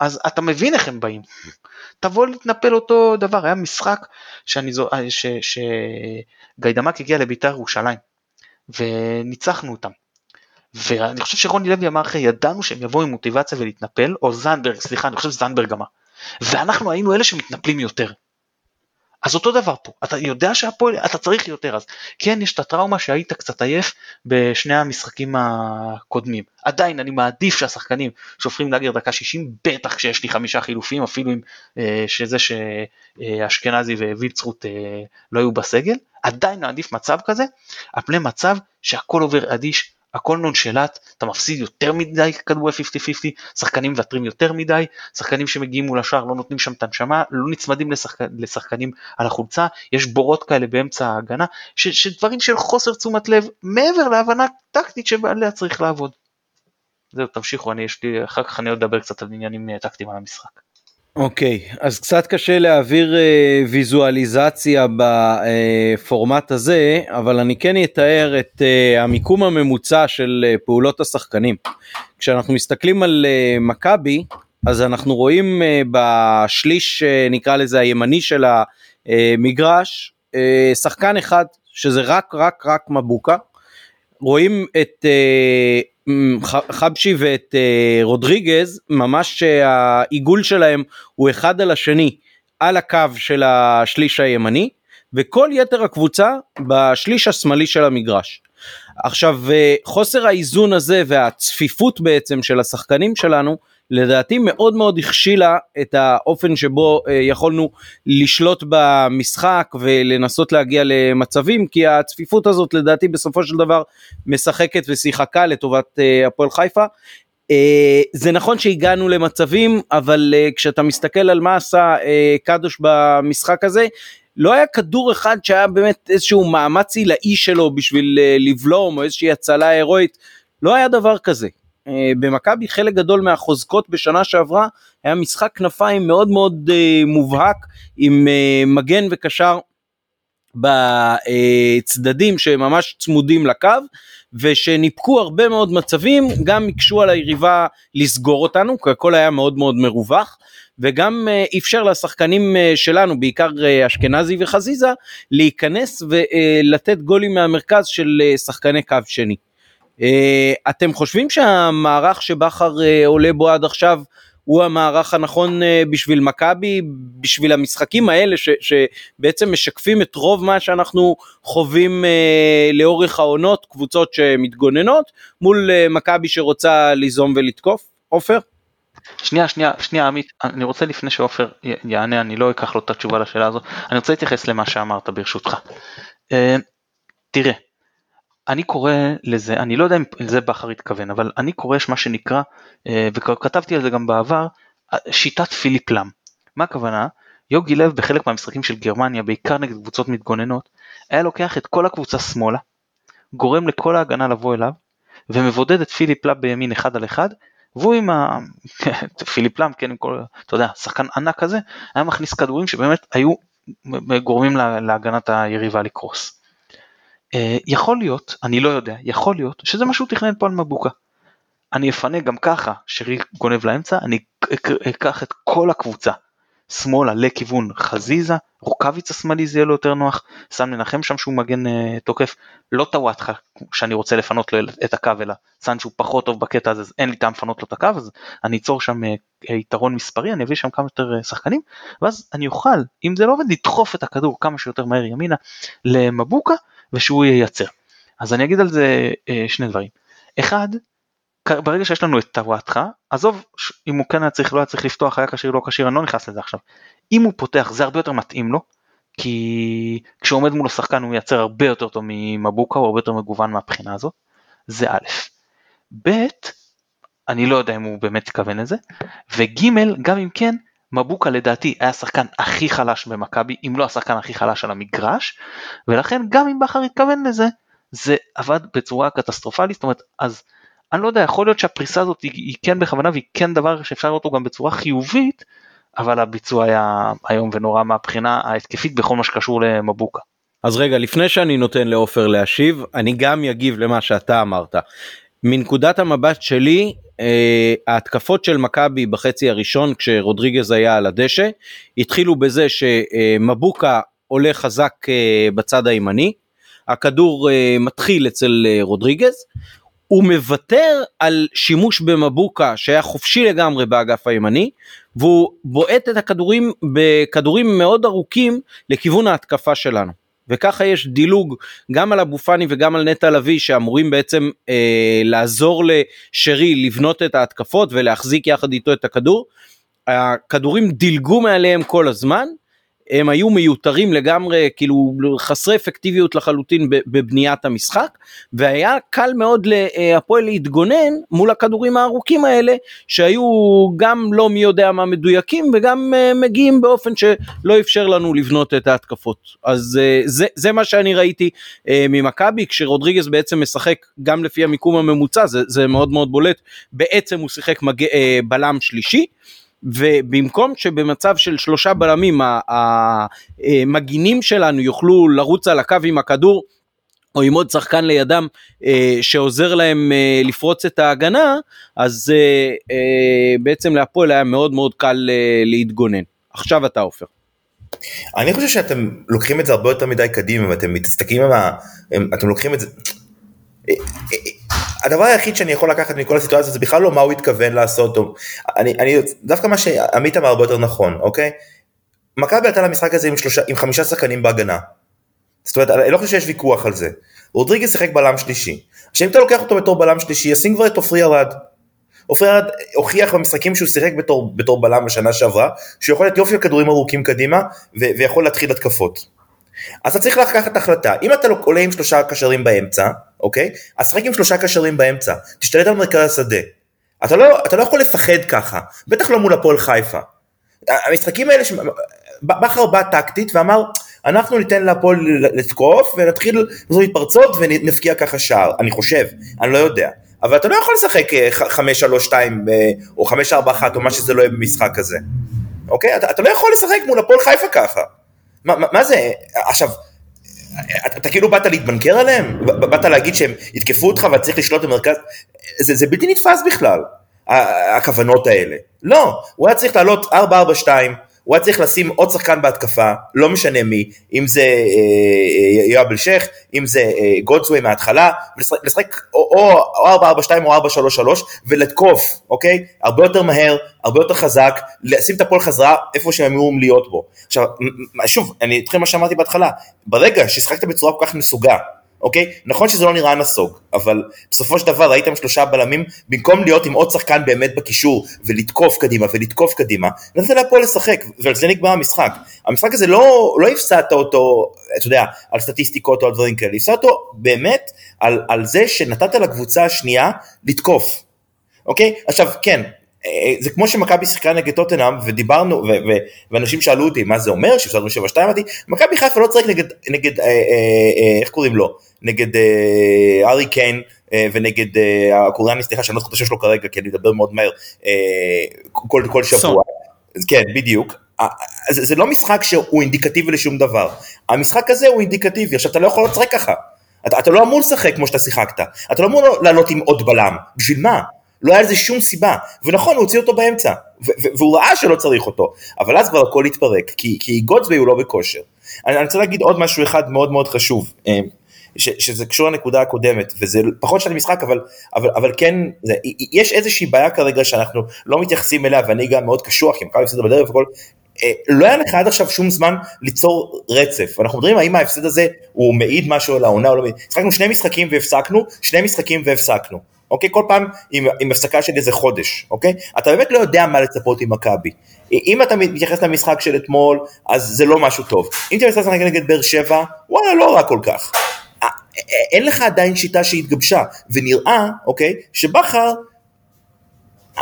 אז אתה מבין איך הם באים. תבוא להתנפל אותו דבר, היה משחק שגיידמק הגיע לביתר ירושלים וניצחנו אותם. ואני חושב שרוני לוי אמר אחרי ידענו שהם יבואו עם מוטיבציה ולהתנפל, או זנדברג, סליחה, אני חושב שזנדברג אמר. ואנחנו היינו אלה שמתנפלים יותר. אז אותו דבר פה, אתה יודע שהפועל, אתה צריך יותר, אז כן יש את הטראומה שהיית קצת עייף בשני המשחקים הקודמים. עדיין אני מעדיף שהשחקנים שהופכים לאגר דקה 60, בטח כשיש לי חמישה חילופים, אפילו אם אה, שזה שאשכנזי ווילצרוט אה, לא היו בסגל, עדיין מעדיף מצב כזה, על פני מצב שהכל עובר אדיש, הכל נונשלט, אתה מפסיד יותר מדי כדורי 50-50, שחקנים מוותרים יותר מדי, שחקנים שמגיעים מול השער לא נותנים שם את הנשמה, לא נצמדים לשחק, לשחקנים על החולצה, יש בורות כאלה באמצע ההגנה, ש, שדברים של חוסר תשומת לב מעבר להבנה טקטית שעליה צריך לעבוד. זהו, תמשיכו, אני יש לי, אחר כך אני עוד אדבר קצת על עניינים אה, טקטיים על המשחק. אוקיי, okay, אז קצת קשה להעביר אה, ויזואליזציה בפורמט הזה, אבל אני כן אתאר את אה, המיקום הממוצע של אה, פעולות השחקנים. כשאנחנו מסתכלים על אה, מכבי, אז אנחנו רואים אה, בשליש, אה, נקרא לזה הימני של המגרש, אה, שחקן אחד, שזה רק רק רק מבוקה. רואים את אה, חבשי ואת uh, רודריגז ממש העיגול שלהם הוא אחד על השני על הקו של השליש הימני וכל יתר הקבוצה בשליש השמאלי של המגרש. עכשיו אה, חוסר האיזון הזה והצפיפות בעצם של השחקנים שלנו לדעתי מאוד מאוד הכשילה את האופן שבו אה, יכולנו לשלוט במשחק ולנסות להגיע למצבים כי הצפיפות הזאת לדעתי בסופו של דבר משחקת ושיחקה לטובת אה, הפועל חיפה. אה, זה נכון שהגענו למצבים אבל כשאתה מסתכל על מה עשה קדוש במשחק הזה לא היה כדור אחד שהיה באמת איזשהו מאמץ עילאי שלו בשביל לבלום או איזושהי הצלה הירואית לא היה דבר כזה במכבי חלק גדול מהחוזקות בשנה שעברה היה משחק כנפיים מאוד מאוד אה, מובהק עם אה, מגן וקשר בצדדים שממש צמודים לקו ושניפקו הרבה מאוד מצבים גם הקשו על היריבה לסגור אותנו כי הכל היה מאוד מאוד מרווח וגם אפשר לשחקנים שלנו בעיקר אשכנזי וחזיזה להיכנס ולתת גולים מהמרכז של שחקני קו שני. אה, אתם חושבים שהמערך שבכר אה, עולה בו עד עכשיו הוא המערך הנכון אה, בשביל מכבי, בשביל המשחקים האלה ש, שבעצם משקפים את רוב מה שאנחנו חווים לאורך העונות, קבוצות שמתגוננות, מול מכבי שרוצה ליזום ולתקוף? עופר? שנייה שנייה שנייה עמית אני רוצה לפני שעופר יענה אני לא אקח לו את התשובה לשאלה הזאת אני רוצה להתייחס למה שאמרת ברשותך. תראה אני קורא לזה, אני לא יודע אם לזה בכר התכוון, אבל אני קורא מה שנקרא, אה, וכתבתי על זה גם בעבר, שיטת פיליפ לאם. מה הכוונה? יוגי לב בחלק מהמשחקים של גרמניה, בעיקר נגד קבוצות מתגוננות, היה לוקח את כל הקבוצה שמאלה, גורם לכל ההגנה לבוא אליו, ומבודד את פיליפ לאם בימין אחד על אחד, והוא עם ה... פיליפ לאם, כן, עם כל, אתה יודע, שחקן ענק כזה, היה מכניס כדורים שבאמת היו גורמים להגנת היריבה לקרוס. אה, יכול להיות, אני לא יודע, יכול להיות שזה מה שהוא תכנן פה על מבוקה. אני אפנה גם ככה שריק גונב לאמצע, אני אקח את כל הקבוצה. שמאלה לכיוון חזיזה, רוקאביץ השמאלי זה יהיה לו יותר נוח, שם מנחם שם שהוא מגן uh, תוקף, לא טוואטחה שאני רוצה לפנות לו את הקו אלא שהוא פחות טוב בקטע הזה אז אין לי טעם לפנות לו את הקו אז אני אצור שם uh, יתרון מספרי, אני אביא שם כמה יותר uh, שחקנים ואז אני אוכל, אם זה לא עובד, לדחוף את הכדור כמה שיותר מהר ימינה למבוקה ושהוא ייצר. אז אני אגיד על זה אה, שני דברים. אחד, ברגע שיש לנו את טוואטחה, עזוב אם הוא כן היה צריך, לא היה צריך לפתוח, היה כשיר, לא כשיר, אני לא נכנס לזה עכשיו. אם הוא פותח זה הרבה יותר מתאים לו, כי כשעומד מולו שחקן הוא מייצר הרבה יותר טוב ממבוקה, הוא הרבה יותר מגוון מהבחינה הזאת, זה א', ב', אני לא יודע אם הוא באמת התכוון לזה, וג', גם אם כן, מבוקה לדעתי היה השחקן הכי חלש במכבי, אם לא השחקן הכי חלש על המגרש, ולכן גם אם בכר התכוון לזה, זה עבד בצורה קטסטרופלית, זאת אומרת, אז אני לא יודע, יכול להיות שהפריסה הזאת היא, היא כן בכוונה והיא כן דבר שאפשר לראות אותו גם בצורה חיובית, אבל הביצוע היה איום ונורא מהבחינה ההתקפית בכל מה שקשור למבוקה. אז רגע, לפני שאני נותן לעופר להשיב, אני גם אגיב למה שאתה אמרת. מנקודת המבט שלי, ההתקפות של מכבי בחצי הראשון כשרודריגז היה על הדשא התחילו בזה שמבוקה עולה חזק אה, בצד הימני, הכדור אה, מתחיל אצל רודריגז, הוא מוותר על שימוש במבוקה שהיה חופשי לגמרי באגף הימני והוא בועט את הכדורים בכדורים מאוד ארוכים לכיוון ההתקפה שלנו. וככה יש דילוג גם על אבו פאני וגם על נטע לביא שאמורים בעצם אה, לעזור לשרי לבנות את ההתקפות ולהחזיק יחד איתו את הכדור. הכדורים דילגו מעליהם כל הזמן הם היו מיותרים לגמרי, כאילו חסרי אפקטיביות לחלוטין בבניית המשחק, והיה קל מאוד להפועל להתגונן מול הכדורים הארוכים האלה, שהיו גם לא מי יודע מה מדויקים, וגם אה, מגיעים באופן שלא אפשר לנו לבנות את ההתקפות. אז אה, זה, זה מה שאני ראיתי אה, ממכבי, כשרודריגז בעצם משחק גם לפי המיקום הממוצע, זה, זה מאוד מאוד בולט, בעצם הוא שיחק מג... בלם שלישי. ובמקום שבמצב של שלושה בלמים המגינים שלנו יוכלו לרוץ על הקו עם הכדור או עם עוד שחקן לידם אה, שעוזר להם אה, לפרוץ את ההגנה, אז אה, אה, בעצם להפועל היה מאוד מאוד קל אה, להתגונן. עכשיו אתה עופר. אני חושב שאתם לוקחים את זה הרבה יותר מדי קדימה ואתם מתסתכלים על ה... אתם לוקחים את זה... הדבר היחיד שאני יכול לקחת מכל הסיטואציה זה בכלל לא מה הוא התכוון לעשות, או, אני, אני, דווקא מה שעמית אמר הרבה יותר נכון, אוקיי? מכבי עלתה למשחק הזה עם, שלושה, עם חמישה שחקנים בהגנה. זאת אומרת, אני לא חושב שיש ויכוח על זה. רודריגז שיחק בלם שלישי. עכשיו אם אתה לוקח אותו בתור בלם שלישי, ישים כבר את עופרי ארד. עופרי ארד הוכיח במשחקים שהוא שיחק בתור, בתור בלם בשנה שעברה, שהוא יכול להיות יופי של כדורים ארוכים קדימה, ו- ויכול להתחיל התקפות. אז אתה צריך לקחת החלטה, אם אתה עולה עם שלושה קשרים באמצע, אוקיי? אז שחק עם שלושה קשרים באמצע, תשתלט על מרכז השדה. אתה לא, אתה לא יכול לפחד ככה, בטח לא מול הפועל חיפה. המשחקים האלה, בכר בא טקטית ואמר, אנחנו ניתן להפועל לתקוף ונתחיל לעשות מתפרצות ונפקיע ככה שער, אני חושב, אני לא יודע. אבל אתה לא יכול לשחק 5-3-2 אה, אה, או 5-4-1 או מה שזה לא יהיה במשחק הזה. אוקיי? אתה, אתה לא יכול לשחק מול הפועל חיפה ככה. מה, מה, מה זה? עכשיו, אתה, אתה כאילו באת להתבנקר עליהם? באת להגיד שהם יתקפו אותך ואתה צריך לשלוט במרכז? זה, זה בלתי נתפס בכלל, הכוונות האלה. לא, הוא היה צריך לעלות 4-4-2, הוא היה צריך לשים עוד שחקן בהתקפה, לא משנה מי, אם זה אה, אה, יואב אלשיך, אם זה אה, גודסווי מההתחלה, ולשחק או 4-4-2 או 4-3-3 ולתקוף, אוקיי? הרבה יותר מהר, הרבה יותר חזק, לשים את הפועל חזרה איפה שהם אמורים להיות בו. עכשיו, שוב, אני אתחיל מה שאמרתי בהתחלה, ברגע ששחקת בצורה כל כך מסוגה, אוקיי? נכון שזה לא נראה נסוג, אבל בסופו של דבר ראיתם שלושה בלמים, במקום להיות עם עוד שחקן באמת בקישור ולתקוף קדימה ולתקוף קדימה, נתת להפועל לשחק, ועל זה נגמר המשחק. המשחק הזה לא, לא הפסדת אותו, אתה יודע, על סטטיסטיקות או על דברים כאלה, הפסדת אותו באמת על, על זה שנתת לקבוצה השנייה לתקוף. אוקיי? עכשיו, כן, זה כמו שמכבי שיחקה נגד טוטנאם ודיברנו ואנשים שאלו אותי מה זה אומר? שהפסדנו 7-2 אמרתי מכבי חיפה לא צריך נגד נגד אה, אה, אה, איך קוראים לו? נגד אה, ארי קיין אה, ונגד אה, הקוריאני סליחה שאני לא זוכר את השם שלו כרגע כי אני מדבר מאוד מהר אה, כל, כל שבוע. כן בדיוק. זה, זה לא משחק שהוא אינדיקטיבי לשום דבר. המשחק הזה הוא אינדיקטיבי עכשיו אתה לא יכול לשחק ככה. אתה, אתה לא אמור לשחק כמו שאתה שיחקת. אתה לא אמור לעלות עם עוד בלם. בשביל מה לא היה לזה שום סיבה, ונכון הוא הוציא אותו באמצע, והוא ראה שלא צריך אותו, אבל אז כבר הכל התפרק, כי, כי גודסביי הוא לא בכושר. אני, אני רוצה להגיד עוד משהו אחד מאוד מאוד חשוב, אה, ש, שזה קשור לנקודה הקודמת, וזה פחות של המשחק, אבל, אבל, אבל כן, זה, יש איזושהי בעיה כרגע שאנחנו לא מתייחסים אליה, ואני גם מאוד קשוח, כי מכבי הפסידה בדרך וכל, אה, לא היה לך עד עכשיו שום זמן ליצור רצף. אנחנו מדברים האם ההפסד הזה הוא מעיד משהו על העונה או לא מעיד. שחקנו שני משחקים והפסקנו, שני משחקים והפסקנו. אוקיי? כל פעם עם, עם הפסקה של איזה חודש, אוקיי? אתה באמת לא יודע מה לצפות עם מכבי. אם אתה מתייחס למשחק של אתמול, אז זה לא משהו טוב. אם אתה מתייחס נגד באר שבע, וואלה, לא רע כל כך. אין לך עדיין שיטה שהתגבשה, ונראה, אוקיי, שבכר,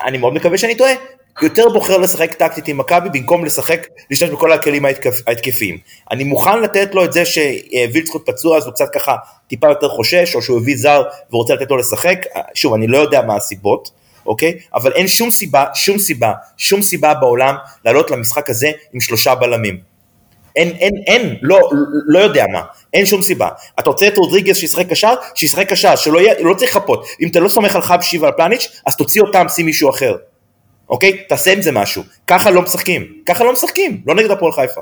אני מאוד מקווה שאני טועה, יותר בוחר לשחק טקטית עם מכבי במקום לשחק, להשתמש בכל הכלים ההתקפיים. אני מוכן לתת לו את זה שווילצחוט פצוע אז הוא קצת ככה טיפה יותר חושש, או שהוא הביא זר ורוצה לתת לו לשחק, שוב אני לא יודע מה הסיבות, אוקיי? אבל אין שום סיבה, שום סיבה, שום סיבה בעולם לעלות למשחק הזה עם שלושה בלמים. אין, אין, אין, לא, לא יודע מה, אין שום סיבה. אתה רוצה את רודריגז שישחק קשר? שישחק קשר, שלא יהיה, לא צריך לחפות. אם אתה לא סומך על חבשי ועל פלניץ', אז תוציא אותם, שים מישהו אחר. אוקיי? תעשה עם זה משהו. ככה לא משחקים. ככה לא משחקים, לא נגד הפועל חיפה.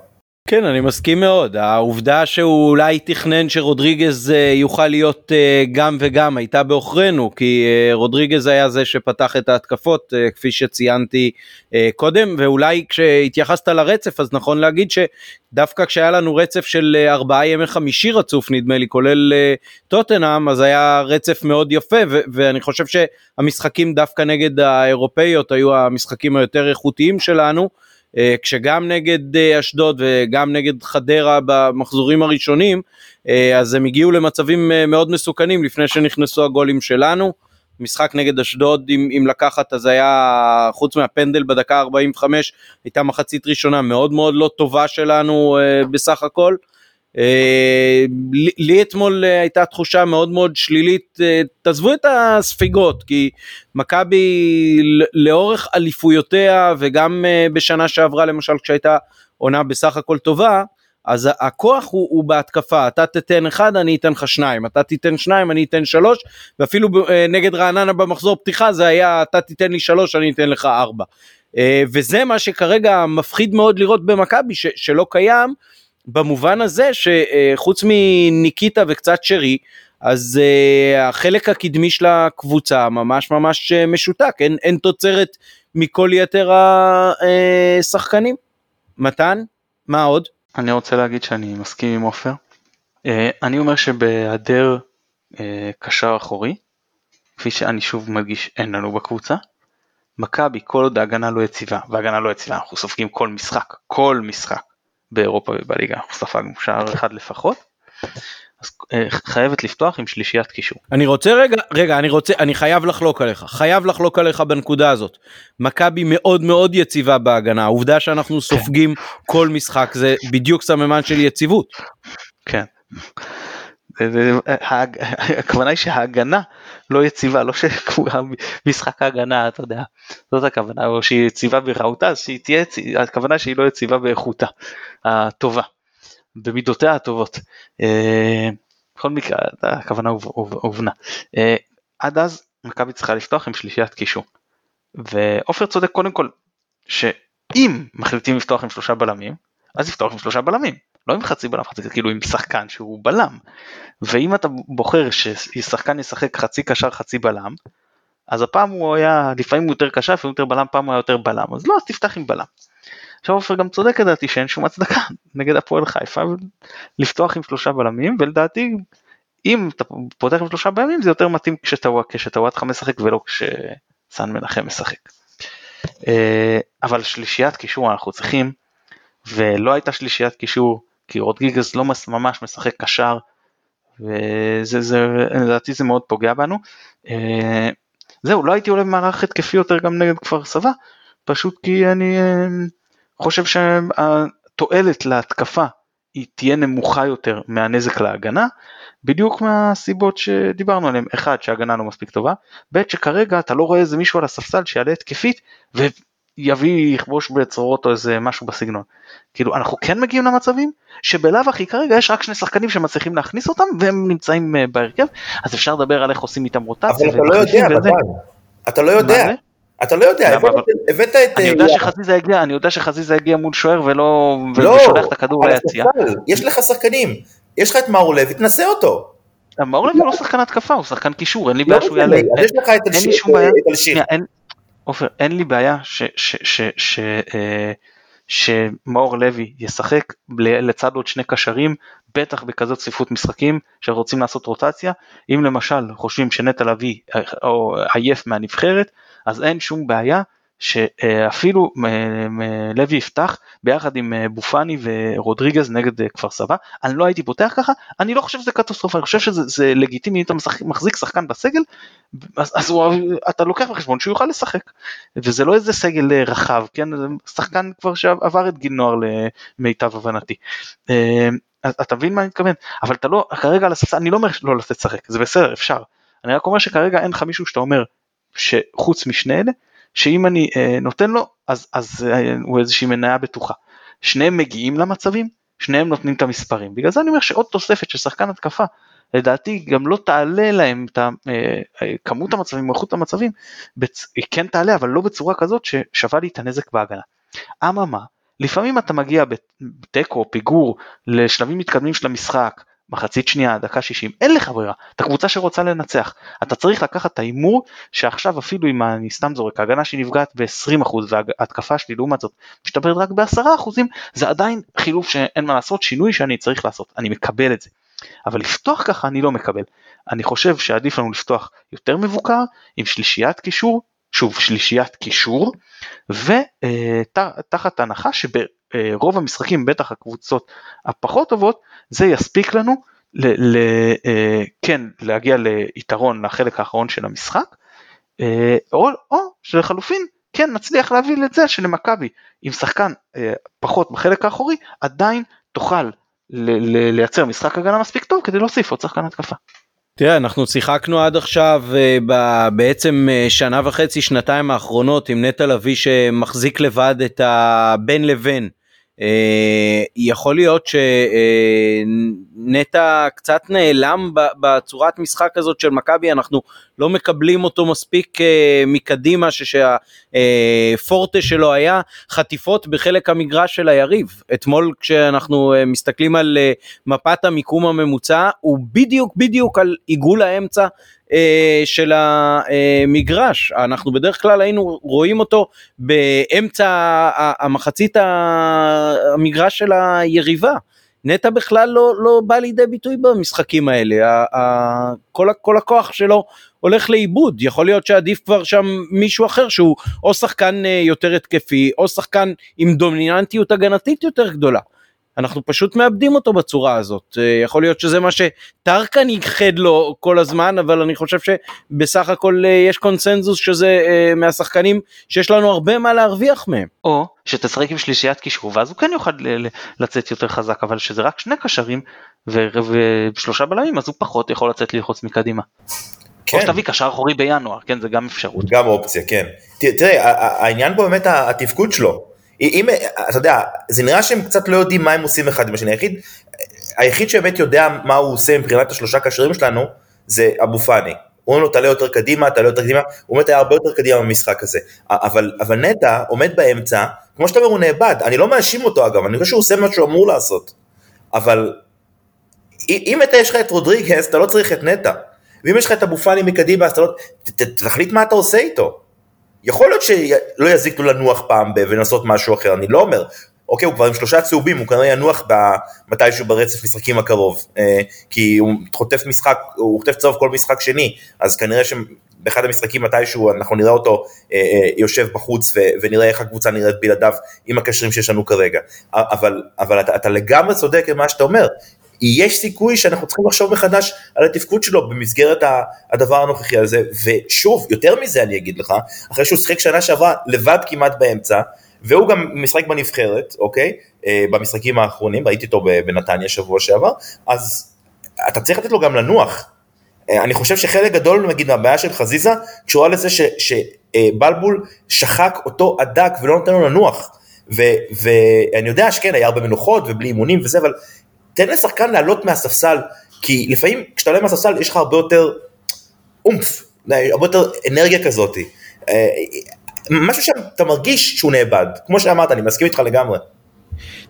כן אני מסכים מאוד העובדה שהוא אולי תכנן שרודריגז אה, יוכל להיות אה, גם וגם הייתה בעוכרינו כי אה, רודריגז היה זה שפתח את ההתקפות כפי שציינתי קודם ואולי כשהתייחסת לרצף אז נכון להגיד שדווקא כשהיה לנו רצף של ארבעה ימי חמישי רצוף נדמה לי כולל טוטנאם אז היה רצף מאוד יפה ואני חושב שהמשחקים דווקא נגד האירופאיות היו המשחקים היותר איכותיים שלנו. אה, כשגם נגד אה, אשדוד וגם נגד חדרה במחזורים הראשונים, אה, אז הם הגיעו למצבים מאוד מסוכנים לפני שנכנסו הגולים שלנו. משחק נגד אשדוד אם, אם לקחת אז היה חוץ מהפנדל בדקה 45 הייתה מחצית ראשונה מאוד מאוד לא טובה שלנו בסך הכל אה, לי אתמול אה, הייתה תחושה מאוד מאוד שלילית, אה, תעזבו את הספיגות, כי מכבי לאורך אליפויותיה וגם בשנה שעברה למשל כשהייתה עונה בסך הכל טובה, אז הכוח הוא, הוא בהתקפה, אתה תתן אחד אני אתן לך שניים, אתה תיתן שניים אני אתן שלוש, ואפילו נגד רעננה במחזור פתיחה זה היה אתה תיתן לי שלוש אני אתן לך ארבע. וזה מה שכרגע מפחיד מאוד לראות במכבי שלא קיים. במובן הזה שחוץ מניקיטה וקצת שרי, אז uh, החלק הקדמי של הקבוצה ממש ממש uh, משותק, אין, אין תוצרת מכל יתר השחקנים. מתן, מה עוד? אני רוצה להגיד שאני מסכים עם עופר. Uh, אני אומר שבהיעדר uh, קשר אחורי, כפי שאני שוב מדגיש אין לנו בקבוצה, מכבי כל עוד ההגנה לא יציבה, והגנה לא יציבה אנחנו סופגים כל משחק, כל משחק, באירופה ובליגה, אנחנו ספגנו שער אחד לפחות. אז אה, חייבת לפתוח עם שלישיית קישור. אני רוצה רגע רגע אני רוצה אני חייב לחלוק עליך חייב לחלוק עליך בנקודה הזאת. מכבי מאוד מאוד יציבה בהגנה העובדה שאנחנו סופגים כל משחק זה בדיוק סממן של יציבות. כן. הכוונה היא שההגנה לא יציבה, לא שמשחק ההגנה, אתה יודע, זאת הכוונה, או שהיא יציבה ברעותה, אז שהיא תהיה, הכוונה שהיא לא יציבה באיכותה הטובה, במידותיה הטובות. אה, בכל מקרה, הכוונה הובנה. אה, עד אז מכבי צריכה לפתוח עם שלישיית קישור. ועופר צודק קודם כל, שאם מחליטים לפתוח עם שלושה בלמים, אז לפתוח עם שלושה בלמים. לא עם חצי בלם, חצי כאילו עם שחקן שהוא בלם. ואם אתה בוחר ששחקן ישחק חצי קשר חצי בלם, אז הפעם הוא היה, לפעמים הוא יותר קשר, לפעמים יותר בלם, פעם הוא היה יותר בלם, אז לא, אז תפתח עם בלם. עכשיו עופר גם צודק לדעתי שאין שום הצדקה נגד הפועל חיפה לפתוח עם שלושה בלמים, ולדעתי אם אתה פותח עם שלושה בלמים זה יותר מתאים כשטוואטחה משחק ולא כשסן מנחם משחק. אה, אבל שלישיית קישור אנחנו צריכים, ולא הייתה שלישיית קישור כי רודגיגז לא ממש משחק קשר, וזה, זה, מאוד פוגע בנו. אה, זהו, לא הייתי עולה במערך התקפי יותר גם נגד כפר סבא, פשוט כי אני אה, חושב שהתועלת להתקפה היא תהיה נמוכה יותר מהנזק להגנה, בדיוק מהסיבות שדיברנו עליהן, אחד שההגנה לא מספיק טובה, ב' שכרגע אתה לא רואה איזה מישהו על הספסל שיעלה התקפית יביא יכבוש בצרורות או איזה משהו בסגנון. כאילו אנחנו כן מגיעים למצבים שבלאו הכי כרגע יש רק שני שחקנים שמצליחים להכניס אותם והם נמצאים אה, בהרכב אז אפשר לדבר על איך עושים איתם רוטציה. אבל אתה לא יודע, וזה... אתה לא יודע. אתה לא יודע, הבאת את... אני יודע אה, שחזיזה הגיע, אני יודע שחזיזה הגיע מול שוער ולא, לא, ושולח את הכדור ליציאה. יש לך שחקנים, יש לך את מאור לוי, תנסה אותו. מאור לוי לא שחקן התקפה, הוא שחקן קישור, אין לי בעיה שהוא יעלה. יש לך את אלשיר. עופר, אין לי בעיה אה, שמאור לוי ישחק לצד עוד שני קשרים, בטח בכזאת צפיפות משחקים שרוצים לעשות רוטציה. אם למשל חושבים שנטע לביא אה, עייף מהנבחרת, אז אין שום בעיה שאפילו לוי יפתח ביחד עם אה, בופני ורודריגז נגד אה, כפר סבא, אני לא הייתי פותח ככה, אני לא חושב שזה קטסטרופה, אני חושב שזה לגיטימי אם אתה מחזיק שחקן בסגל, אז, אז הוא, אתה לוקח בחשבון שהוא יוכל לשחק, וזה לא איזה סגל אה, רחב, כן, שחקן כבר שעבר את גיל נוער למיטב הבנתי. אתה מבין מה אני מתכוון? אבל אתה לא, כרגע על הספסל, אני לא אומר לא לתת לשחק, זה בסדר, אפשר. אני רק אומר שכרגע אין לך מישהו שאתה אומר שחוץ משני אלה, שאם אני אה, נותן לו אז, אז אה, הוא איזושהי מניה בטוחה. שניהם מגיעים למצבים, שניהם נותנים את המספרים. בגלל זה אני אומר שעוד תוספת של שחקן התקפה, לדעתי גם לא תעלה להם את אה, כמות המצבים איכות המצבים, בצ... היא כן תעלה אבל לא בצורה כזאת ששווה לי את הנזק בהגנה. אממה, לפעמים אתה מגיע בתיקו, פיגור, לשלבים מתקדמים של המשחק, מחצית שנייה, דקה 60, אין לך ברירה, אתה קבוצה שרוצה לנצח, אתה צריך לקחת את ההימור שעכשיו אפילו אם אני סתם זורק, ההגנה שלי נפגעת ב-20% וההתקפה שלי לעומת זאת משתפרת רק ב-10%, זה עדיין חילוף שאין מה לעשות, שינוי שאני צריך לעשות, אני מקבל את זה. אבל לפתוח ככה אני לא מקבל, אני חושב שעדיף לנו לפתוח יותר מבוקר, עם שלישיית קישור, שוב שלישיית קישור, ותחת הנחה שברוב המשחקים, בטח הקבוצות הפחות טובות, זה יספיק לנו ל- ל- אה, כן להגיע ליתרון לחלק האחרון של המשחק, אה, או, או שלחלופין כן נצליח להביא את זה שלמכבי עם שחקן אה, פחות בחלק האחורי עדיין תוכל לייצר משחק הגנה מספיק טוב כדי להוסיף עוד שחקן התקפה. תראה אנחנו שיחקנו עד עכשיו בעצם שנה וחצי שנתיים האחרונות עם נטע לביא שמחזיק לבד את הבין לבין אה, יכול להיות שנטע קצת נעלם בצורת משחק הזאת של מכבי אנחנו לא מקבלים אותו מספיק אה, מקדימה שהפורטה שלו היה חטיפות בחלק המגרש של היריב. אתמול כשאנחנו אה, מסתכלים על מפת המיקום הממוצע הוא בדיוק בדיוק על עיגול האמצע אה, של המגרש אנחנו בדרך כלל היינו רואים אותו באמצע המחצית המגרש של היריבה. נטע בכלל לא, לא בא לידי ביטוי במשחקים האלה, כל, כל הכוח שלו הולך לאיבוד, יכול להיות שעדיף כבר שם מישהו אחר שהוא או שחקן אה, יותר התקפי או שחקן עם דומיננטיות הגנתית יותר גדולה. אנחנו פשוט מאבדים אותו בצורה הזאת. אה, יכול להיות שזה מה שטרקן ייחד לו כל הזמן, אבל אני חושב שבסך הכל אה, יש קונסנזוס שזה אה, מהשחקנים שיש לנו הרבה מה להרוויח מהם. או שתשחק עם שלישיית קישור ואז הוא כן יוכל לצאת יותר חזק, אבל שזה רק שני קשרים ושלושה בלמים אז הוא פחות יכול לצאת ללחוץ מקדימה. כן. או שתביא קשר אחורי בינואר, כן זה גם אפשרות. גם אופציה, כן. תראה, העניין פה באמת התפקוד שלו. אם, אתה יודע, זה נראה שהם קצת לא יודעים מה הם עושים אחד עם השני. היחיד, היחיד שבאמת יודע מה הוא עושה מבחינת השלושה קשרים שלנו, זה אבו פאני. אומרים לו תעלה יותר קדימה, תעלה יותר קדימה, הוא באמת היה הרבה יותר קדימה במשחק הזה. אבל, אבל נטע עומד באמצע, כמו שאתה אומר הוא נאבד, אני לא מאשים אותו אגב, אני חושב שהוא עושה מה שהוא אמור לעשות. אבל אם אתה יש לך את רודריגס, אתה לא צריך את נטע. ואם יש לך את אבו פאני מקדימה, אז אתה לא... תחליט מה אתה עושה איתו. יכול להיות שלא יזיק לו לנוח פעם ולנסות משהו אחר, אני לא אומר, אוקיי, הוא כבר עם שלושה צהובים, הוא כנראה ינוח מתישהו ברצף משחקים הקרוב, אה, כי הוא חוטף משחק, הוא חוטף צהוב כל משחק שני, אז כנראה שבאחד המשחקים מתישהו אנחנו נראה אותו אה, אה, יושב בחוץ ונראה איך הקבוצה נראית בלעדיו עם הקשרים שיש לנו כרגע. אבל, אבל אתה, אתה לגמרי צודק במה שאתה אומר, יש סיכוי שאנחנו צריכים לחשוב מחדש על התפקוד שלו במסגרת הדבר הנוכחי הזה, ושוב, יותר מזה אני אגיד לך, אחרי שהוא שיחק שנה שעברה לבד כמעט באמצע, והוא גם משחק בנבחרת, אוקיי? אה, במשחקים האחרונים, ראיתי אותו בנתניה שבוע שעבר, אז אתה צריך לתת לו גם לנוח. אה, אני חושב שחלק גדול, נגיד, מהבעיה של חזיזה, קשורה לזה ש, שבלבול שחק אותו הדק ולא נותן לו לנוח. ואני יודע שכן, היה הרבה מנוחות ובלי אימונים וזה, אבל תן לשחקן לעלות מהספסל, כי לפעמים כשאתה עולה מהספסל יש לך הרבה יותר אומף, הרבה יותר אנרגיה כזאת. אה, משהו שאתה מרגיש שהוא נאבד, כמו שאמרת, אני מסכים איתך לגמרי.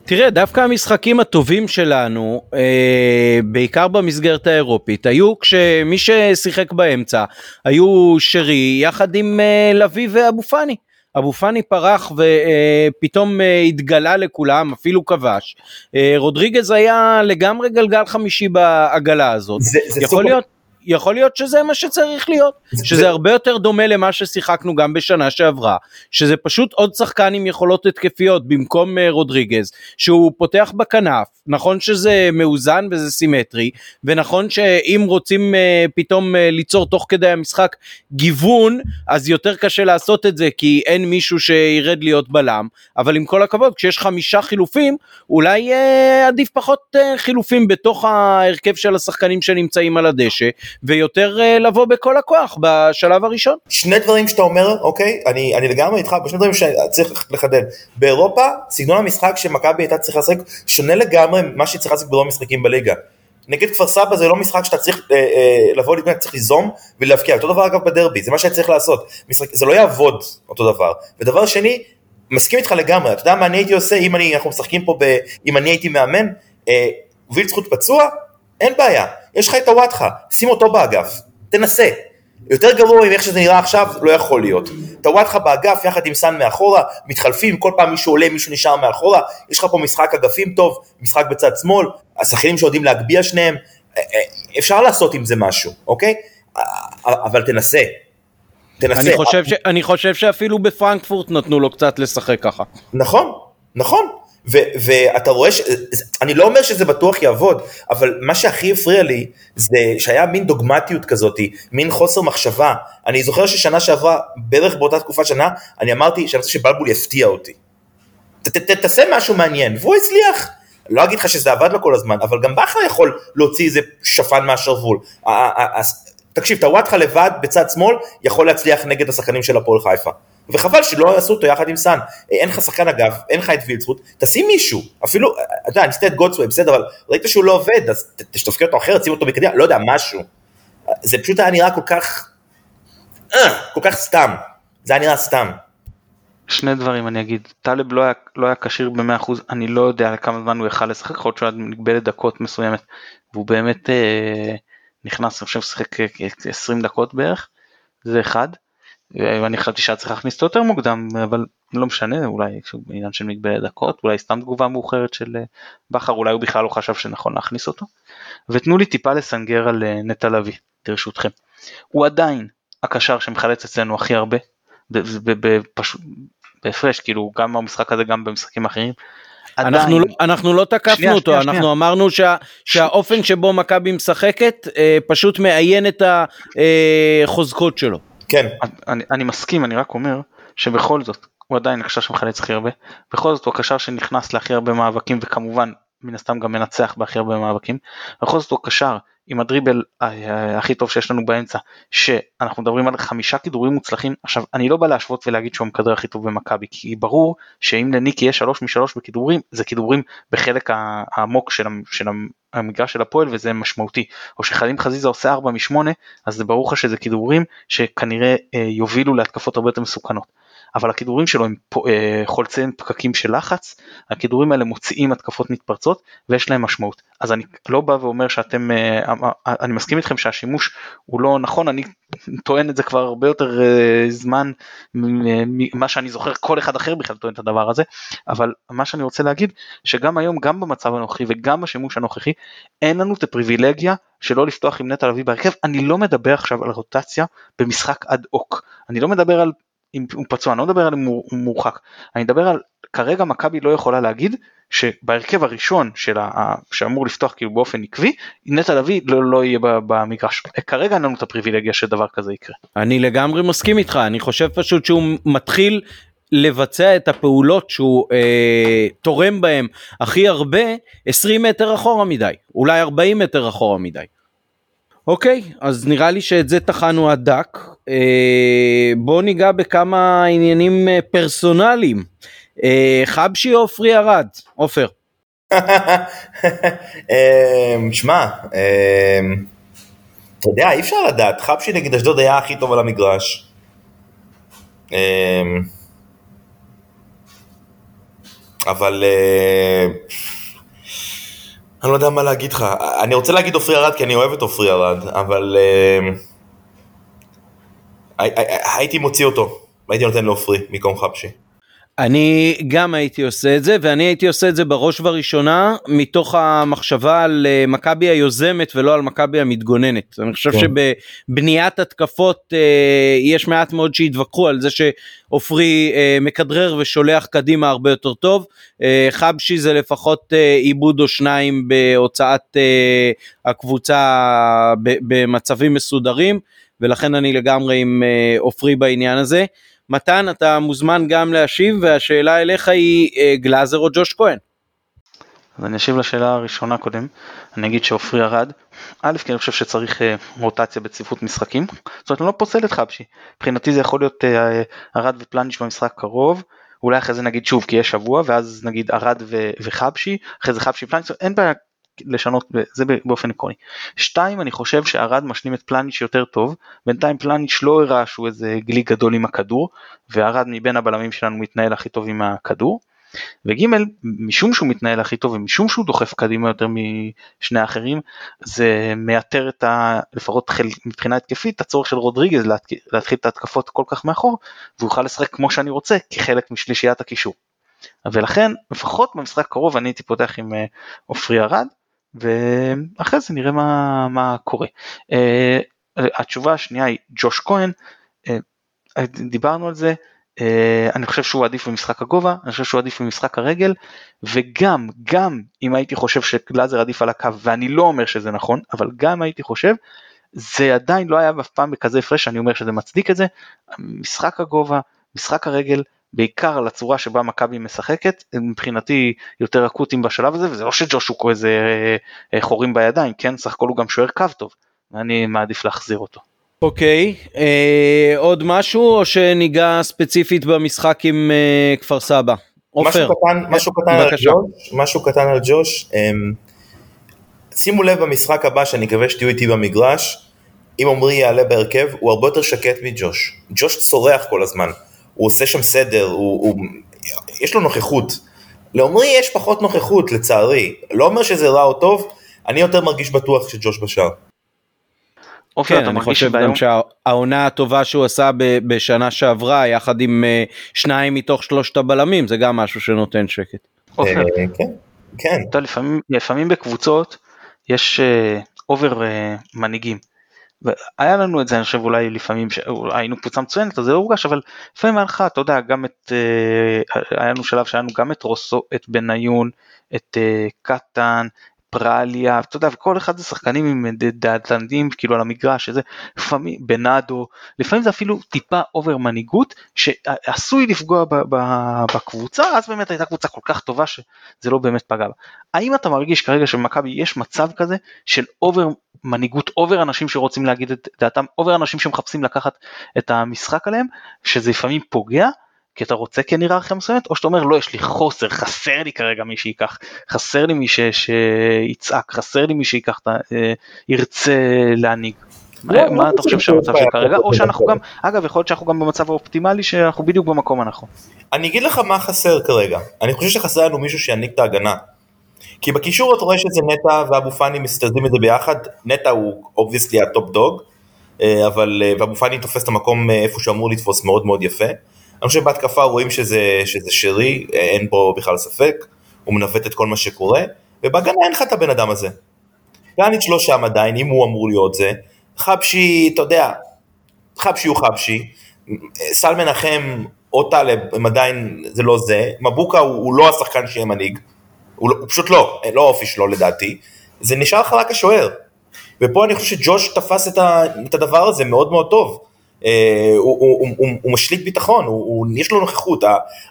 תראה, דווקא המשחקים הטובים שלנו, אה, בעיקר במסגרת האירופית, היו כשמי ששיחק באמצע, היו שרי יחד עם אה, לביא ואבו פאני. אבו פאני פרח ופתאום אה, התגלה לכולם, אפילו כבש. אה, רודריגז היה לגמרי גלגל חמישי בעגלה הזאת. זה, זה יכול סופר... להיות... יכול להיות שזה מה שצריך להיות, שזה זה... הרבה יותר דומה למה ששיחקנו גם בשנה שעברה, שזה פשוט עוד שחקן עם יכולות התקפיות במקום uh, רודריגז, שהוא פותח בכנף, נכון שזה מאוזן וזה סימטרי, ונכון שאם רוצים uh, פתאום uh, ליצור תוך כדי המשחק גיוון, אז יותר קשה לעשות את זה כי אין מישהו שירד להיות בלם, אבל עם כל הכבוד, כשיש חמישה חילופים, אולי uh, עדיף פחות uh, חילופים בתוך ההרכב של השחקנים שנמצאים על הדשא, ויותר uh, לבוא בכל הכוח בשלב הראשון. שני דברים שאתה אומר, אוקיי, אני, אני לגמרי איתך, בשני דברים שצריך לחדד. באירופה, סגנון המשחק שמכבי הייתה צריכה לשחק שונה לגמרי ממה שהיא צריכה לשחק ברוב המשחקים בליגה. נגד כפר סבא זה לא משחק שאתה צריך אה, אה, לבוא לפני, צריך ליזום ולהבקיע. אותו דבר אגב בדרבי, זה מה שהיה צריך לעשות. משחק, זה לא יעבוד אותו דבר. ודבר שני, מסכים איתך לגמרי, אתה יודע מה אני הייתי עושה אם אני, אנחנו משחקים פה, ב, אם אני הייתי מאמן, אה, וילצחוט פצוע, אין בעיה, יש לך את הוואטחה, שים אותו באגף, תנסה. יותר גרוע עם איך שזה נראה עכשיו, לא יכול להיות. אתה וואטחה באגף יחד עם סאן מאחורה, מתחלפים, כל פעם מישהו עולה, מישהו נשאר מאחורה, יש לך פה משחק אגפים טוב, משחק בצד שמאל, השחקנים שיודעים להגביה שניהם, אה, אה, אפשר לעשות עם זה משהו, אוקיי? אבל תנסה, תנסה. אני חושב, ש... אני חושב שאפילו בפרנקפורט נתנו לו קצת לשחק ככה. נכון, נכון. ו- ואתה רואה, ש- אני לא אומר שזה בטוח יעבוד, אבל מה שהכי הפריע לי זה שהיה מין דוגמטיות כזאת, מין חוסר מחשבה. אני זוכר ששנה שעברה, בערך באותה תקופה שנה, אני אמרתי שאני רוצה שבלבול יפתיע אותי. ת- ת- תעשה משהו מעניין, והוא הצליח. לא אגיד לך שזה עבד לו כל הזמן, אבל גם בכר יכול להוציא איזה שפן מהשרוול. תקשיב, טוואטחה לבד בצד שמאל יכול להצליח נגד השחקנים של הפועל חיפה. וחבל שלא עשו אותו יחד עם סאן. אין לך שחקן אגף, אין לך את וילצרוט, תשים מישהו. אפילו, אתה יודע, ניסית את גולדסווי, בסדר, אבל ראית שהוא לא עובד, אז תשתפקי אותו אחרת, שים אותו בקדימה, לא יודע, משהו. זה פשוט היה נראה כל כך, אה, כל כך סתם. זה היה נראה סתם. שני דברים אני אגיד, טלב לא היה, לא כשיר ב-100%, אני לא יודע כמה זמן הוא יכל לשחק, יכול להיות שהוא היה מגבלת דקות מסוימת, והוא באמת אה, נכנס, אני חושב, שיחק 20 דקות בערך, זה אחד. ואני חשבתי שהיה צריך להכניס אותו יותר מוקדם, אבל לא משנה, אולי עניין של מגבלת דקות, אולי סתם תגובה מאוחרת של אה, בכר, אולי הוא בכלל לא חשב שנכון להכניס אותו. ותנו לי טיפה לסנגר על אה, נטע לביא, ברשותכם. הוא עדיין הקשר שמחלץ אצלנו הכי הרבה, בהפרש, כאילו גם במשחק הזה, גם במשחקים אחרים. אנחנו, לא, אנחנו לא תקפנו שנייה, אותו, שנייה, אנחנו שנייה. אמרנו שה, שהאופן שבו מכבי משחקת אה, פשוט מאיין את החוזקות אה, שלו. כן. אני, אני מסכים, אני רק אומר שבכל זאת, הוא עדיין הקשר שמחלץ הכי הרבה, בכל זאת הוא הקשר שנכנס להכי הרבה מאבקים וכמובן מן הסתם גם מנצח בהכי הרבה מאבקים, בכל זאת הוא הקשר עם הדריבל הכי טוב שיש לנו באמצע, שאנחנו מדברים על חמישה כידורים מוצלחים, עכשיו אני לא בא להשוות ולהגיד שהוא המכדרר הכי טוב במכבי, כי ברור שאם לניק יהיה שלוש משלוש בכידורים, זה כידורים בחלק העמוק של, של המגרש של הפועל וזה משמעותי, או שחלים חזיזה עושה ארבע משמונה, אז זה ברור לך שזה כידורים שכנראה אה, יובילו להתקפות הרבה יותר מסוכנות. אבל הכידורים שלו הם אה, חולצי פקקים של לחץ, הכידורים האלה מוציאים התקפות מתפרצות ויש להם משמעות. אז אני לא בא ואומר שאתם, אה, אה, אני מסכים איתכם שהשימוש הוא לא נכון, אני טוען את זה כבר הרבה יותר זמן ממה שאני זוכר, כל אחד אחר בכלל טוען את הדבר הזה, אבל מה שאני רוצה להגיד, שגם היום, גם במצב הנוכחי וגם בשימוש הנוכחי, אין לנו את הפריבילגיה שלא לפתוח עם נטע לביא בהרכב, אני לא מדבר עכשיו על רוטציה במשחק אד הוק, אני לא מדבר על אם הוא פצוע, אני לא מדבר על אם הוא מורחק, אני מדבר על כרגע מכבי לא יכולה להגיד שבהרכב הראשון של ה, שאמור לפתוח כאילו באופן עקבי, נטע לביא לא, לא יהיה במגרש. כרגע אין לנו את הפריבילגיה שדבר כזה יקרה. אני לגמרי מסכים איתך, אני חושב פשוט שהוא מתחיל לבצע את הפעולות שהוא אה, תורם בהם הכי הרבה 20 מטר אחורה מדי, אולי 40 מטר אחורה מדי. אוקיי, אז נראה לי שאת זה טחנו עד דק. אה, בואו ניגע בכמה עניינים אה, פרסונליים. אה, חבשי או עופרי ארד? עופר. אה, שמע, אתה יודע, אי אפשר לדעת, חבשי נגד אשדוד היה הכי טוב על המגרש. אבל אני לא יודע מה להגיד לך, אני רוצה להגיד עופרי ארד כי אני אוהב את עופרי ארד, אבל אה, הייתי מוציא אותו, הייתי נותן לעופרי במקום חבשי. אני גם הייתי עושה את זה ואני הייתי עושה את זה בראש ובראשונה מתוך המחשבה על אה, מכבי היוזמת ולא על מכבי המתגוננת. אני חושב כן. שבבניית התקפות אה, יש מעט מאוד שהתווכחו על זה שעופרי אה, מכדרר ושולח קדימה הרבה יותר טוב. אה, חבשי זה לפחות אה, עיבוד או שניים בהוצאת אה, הקבוצה במצבים מסודרים ולכן אני לגמרי עם עופרי בעניין הזה. מתן אתה מוזמן גם להשיב והשאלה אליך היא אה, גלאזר או ג'וש כהן. אז אני אשיב לשאלה הראשונה קודם, אני אגיד שעופרי ירד, א' כי אני חושב שצריך אה, רוטציה בצפיפות משחקים, זאת אומרת אני לא פוסל את חבשי, מבחינתי זה יכול להיות אה, ארד ופלניש במשחק קרוב, אולי אחרי זה נגיד שוב כי יש שבוע ואז נגיד ארד וחבשי, אחרי זה חבשי פלניש, אין בעיה לשנות זה באופן עקרוני. שתיים אני חושב שערד משלים את פלניץ' יותר טוב בינתיים פלניץ' לא הראה שהוא איזה גלי גדול עם הכדור וערד מבין הבלמים שלנו מתנהל הכי טוב עם הכדור. וג' משום שהוא מתנהל הכי טוב ומשום שהוא דוחף קדימה יותר משני האחרים זה מייתר את ה... לפחות חל... מבחינה התקפית הצורך של רודריגז להתחיל את ההתקפות כל כך מאחור והוא יוכל לשחק כמו שאני רוצה כחלק משלישיית הקישור. ולכן לפחות במשחק הקרוב אני הייתי פותח עם אה, עופרי ארד ואחרי זה נראה מה, מה קורה. Uh, התשובה השנייה היא ג'וש כהן, uh, דיברנו על זה, uh, אני חושב שהוא עדיף במשחק הגובה, אני חושב שהוא עדיף במשחק הרגל וגם גם אם הייתי חושב שגלאזר עדיף על הקו ואני לא אומר שזה נכון אבל גם הייתי חושב זה עדיין לא היה אף פעם בכזה הפרש שאני אומר שזה מצדיק את זה, משחק הגובה, משחק הרגל בעיקר על הצורה שבה מכבי משחקת, מבחינתי יותר אקוטיים בשלב הזה, וזה לא שג'וש הוא איזה אה, חורים בידיים, כן, סך הכל הוא גם שוער קו טוב, ואני מעדיף להחזיר אותו. אוקיי, okay, אה, עוד משהו או שניגע ספציפית במשחק עם אה, כפר סבא? עופר. משהו משהו קטן על ג'וש, משהו קטן על ג'וש, אה, שימו לב במשחק הבא שאני מקווה שתהיו איתי במגרש, אם עמרי יעלה בהרכב, הוא הרבה יותר שקט מג'וש. ג'וש צורח כל הזמן. הוא עושה שם סדר, הוא, הוא, יש לו נוכחות. לעומרי יש פחות נוכחות לצערי, לא אומר שזה רע או טוב, אני יותר מרגיש בטוח שג'וש בשער. אוקיי, כן, אני חושב גם שהעונה הטובה שהוא עשה בשנה שעברה יחד עם אה, שניים מתוך שלושת הבלמים זה גם משהו שנותן שקט. אוקיי. כן, כן. לפעמים, לפעמים בקבוצות יש over אה, uh, מנהיגים. והיה לנו את זה אני חושב אולי לפעמים היינו קבוצה מצוינת אז זה לא הורגש אבל לפעמים היה לך אתה יודע גם את אה, היה לנו שלב שהיה לנו גם את רוסו את בניון את אה, קטן פרליה, אתה יודע, וכל אחד זה שחקנים עם דעתנים כאילו על המגרש, שזה לפעמים בנאדו, לפעמים זה אפילו טיפה over מנהיגות שעשוי לפגוע בקבוצה, אז באמת הייתה קבוצה כל כך טובה שזה לא באמת פגע בה. האם אתה מרגיש כרגע שבמכבי יש מצב כזה של over מנהיגות, over אנשים שרוצים להגיד את דעתם, over אנשים שמחפשים לקחת את המשחק עליהם, שזה לפעמים פוגע? כי אתה רוצה כן היררכיה מסוימת, או שאתה אומר לא יש לי חוסר, חסר לי כרגע מי שייקח, חסר לי מי שיצעק, חסר לי מי שייקח, אה, ירצה להנהיג. לא, מה לא אתה חושב שהמצב של כרגע, או שאנחנו גם, אגב יכול להיות שאנחנו גם במצב האופטימלי שאנחנו בדיוק במקום הנכון. אני אגיד לך מה חסר כרגע, אני חושב שחסר לנו מישהו שינהיג את ההגנה. כי בקישור אתה רואה שזה נטע ואבו פאני מסתדרים את זה ביחד, נטע הוא obviously ה top dog, אה, אבל, אה, ואבו פאני תופס את המקום איפה שהוא אמור לתפוס מאוד מאוד יפה. אני חושב בהתקפה רואים שזה, שזה שרי, אין פה בכלל ספק, הוא מנווט את כל מה שקורה, ובהגנה אין לך את הבן אדם הזה. פלניץ' לא שם עדיין, אם הוא אמור להיות זה. חבשי, אתה יודע, חבשי הוא חבשי, סל מנחם או טלב הם עדיין, זה לא זה, מבוקה הוא, הוא לא השחקן שיהיה מנהיג, הוא, לא, הוא פשוט לא, לא האופי שלו לדעתי, זה נשאר לך רק השוער. ופה אני חושב שג'וש תפס את, ה, את הדבר הזה מאוד מאוד טוב. אה, הוא, הוא, הוא, הוא משליט ביטחון, הוא, הוא, יש לו נוכחות,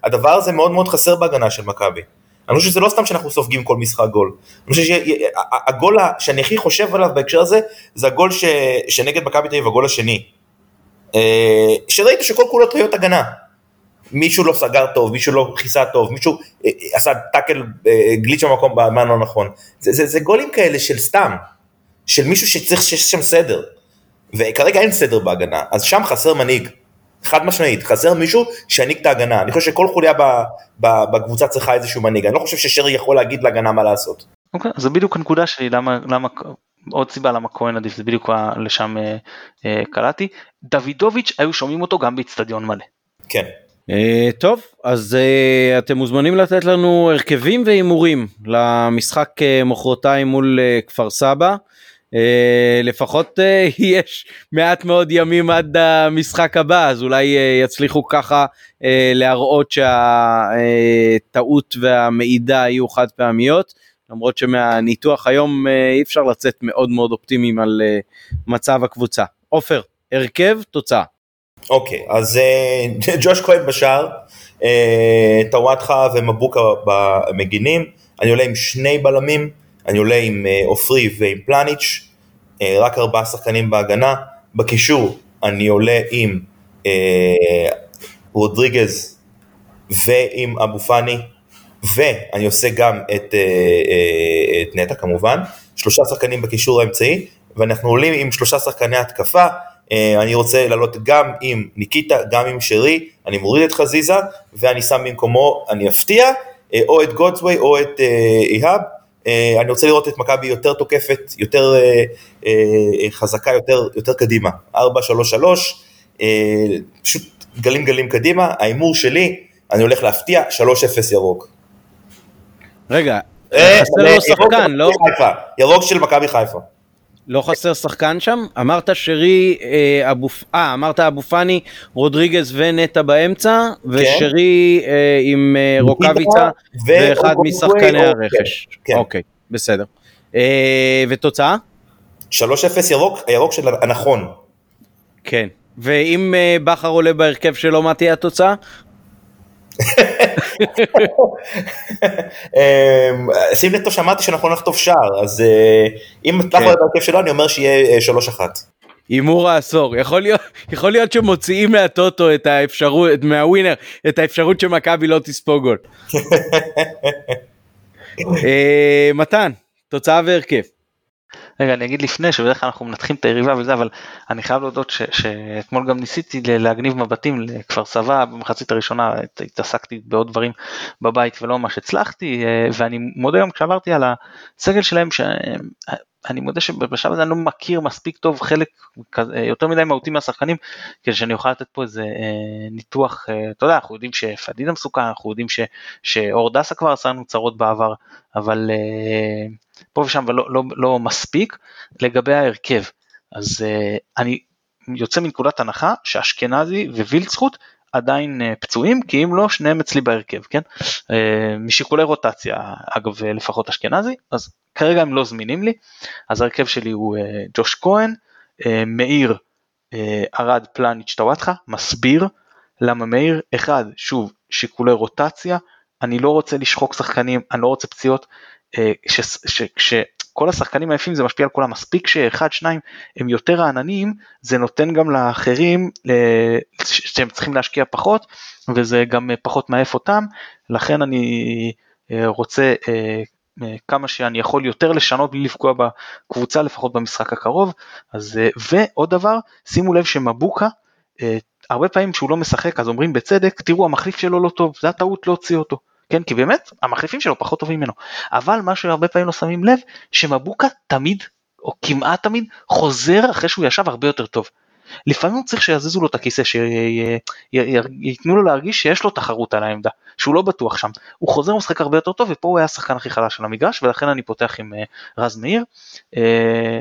הדבר הזה מאוד מאוד חסר בהגנה של מכבי. אני חושב שזה לא סתם שאנחנו סופגים כל משחק גול. אני חושב שהגול שאני הכי חושב עליו בהקשר הזה, זה הגול ש, שנגד מכבי תל אביב, הגול השני. אה, שראית שכל כולו טעויות הגנה. מישהו לא סגר טוב, מישהו לא כיסה טוב, מישהו אה, עשה טאקל גליץ' במקום בזמן לא נכון. זה, זה, זה גולים כאלה של סתם, של מישהו שצריך שיש שם סדר. וכרגע אין סדר בהגנה, אז שם חסר מנהיג. חד משמעית, חסר מישהו שינהיג את ההגנה. אני חושב שכל חוליה בקבוצה צריכה איזשהו מנהיג. אני לא חושב ששרי יכול להגיד להגנה מה לעשות. אוקיי, okay, זו בדיוק הנקודה שלי, למה, למה, עוד סיבה למה כהן עדיף, זה בדיוק לשם אה, אה, קלעתי. דוידוביץ', היו שומעים אותו גם באיצטדיון מלא. כן. Uh, טוב, אז uh, אתם מוזמנים לתת לנו הרכבים והימורים למשחק uh, מחרתיים מול uh, כפר סבא. אה, לפחות אה, יש מעט מאוד ימים עד המשחק הבא אז אולי אה, יצליחו ככה להראות שהטעות והמידע יהיו חד פעמיות למרות שמהניתוח היום אי אפשר לצאת מאוד מאוד אופטימיים על מצב הקבוצה. עופר, הרכב, תוצאה. אוקיי, okay, אז ג'וש כהן בשער, טוואטחה ומבוקה במגינים, אני עולה עם שני בלמים. אני עולה עם אה, עופרי ועם פלניץ', אה, רק ארבעה שחקנים בהגנה. בקישור אני עולה עם אה, רודריגז ועם אבו פאני, ואני עושה גם את את נטע כמובן, שלושה שחקנים בקישור האמצעי, ואנחנו עולים עם שלושה שחקני התקפה, אני רוצה לעלות גם עם ניקיטה, גם עם שרי, אני מוריד את חזיזה, ואני שם במקומו, אני אפתיע, או את גודסווי או את איהאב, אני רוצה לראות את מכבי יותר תוקפת, יותר חזקה, יותר, יותר קדימה, 4-3-3, פשוט גלים גלים קדימה, ההימור שלי, אני הולך להפתיע 3-0 ירוק. רגע, חסר לו שחקן, לא? ירוק של מכבי חיפה. לא חסר שחקן שם? אמרת שרי, אה, אבוף... אה, אמרת אבו פאני, רודריגז ונטע באמצע, ושרי אה, עם אה, רוקאביצה ואחד משחקני הרכש. כן. אוקיי, בסדר. אה, ותוצאה? 3-0 ירוק, הירוק של הנכון. כן, ואם אה, בכר עולה בהרכב שלו, מה תהיה התוצאה? אמ, שים לב שאמרתי שאנחנו נחטוף שער, אז אה, אם עולה בהרכב שלו, אני אומר שיהיה 3-1. אה, הימור העשור, יכול להיות, יכול להיות שמוציאים מהטוטו את האפשרות, מהווינר, את האפשרות שמכבי לא תספוג גול. מתן, תוצאה והרכב. רגע אני אגיד לפני שבדרך כלל אנחנו מנתחים את היריבה וזה אבל אני חייב להודות ש, שאתמול גם ניסיתי להגניב מבטים לכפר סבא במחצית הראשונה התעסקתי בעוד דברים בבית ולא ממש הצלחתי אה, ואני מודה גם כשעברתי על הסגל שלהם שאני מודה שבשלב הזה אני לא מכיר מספיק טוב חלק יותר מדי מהותי מהשחקנים כדי שאני אוכל לתת פה איזה אה, ניתוח אתה יודע אנחנו יודעים שפדידה מסוכן אנחנו יודעים שאור דסה כבר עשה לנו צרות בעבר אבל פה ושם ולא לא, לא מספיק לגבי ההרכב. אז uh, אני יוצא מנקודת הנחה שאשכנזי ווילצחוט עדיין uh, פצועים כי אם לא שניהם אצלי בהרכב כן uh, משיקולי רוטציה אגב לפחות אשכנזי אז כרגע הם לא זמינים לי אז ההרכב שלי הוא ג'וש כהן מאיר uh, פלניץ' טוואטחה מסביר למה מאיר אחד שוב שיקולי רוטציה אני לא רוצה לשחוק שחקנים אני לא רוצה פציעות כשכל השחקנים היפים זה משפיע על כולם. מספיק שאחד שניים הם יותר רעננים זה נותן גם לאחרים שהם צריכים להשקיע פחות וזה גם פחות מעף אותם. לכן אני אה, רוצה אה, אה, כמה שאני יכול יותר לשנות בלי לפגוע בקבוצה לפחות במשחק הקרוב. אז ועוד דבר שימו לב שמבוקה הרבה פעמים כשהוא לא משחק אז אומרים בצדק תראו המחליף שלו לא טוב זה הטעות להוציא אותו כן כי באמת המחליפים שלו פחות טובים ממנו אבל מה שהרבה פעמים לא שמים לב שמבוקה תמיד או כמעט תמיד חוזר אחרי שהוא ישב הרבה יותר טוב. לפעמים הוא צריך שיזיזו לו את הכיסא שייתנו לו להרגיש שיש לו תחרות על העמדה שהוא לא בטוח שם הוא חוזר ומשחק הרבה יותר טוב ופה הוא היה השחקן הכי חלש של המגרש ולכן אני פותח עם אה, רז מאיר. אה,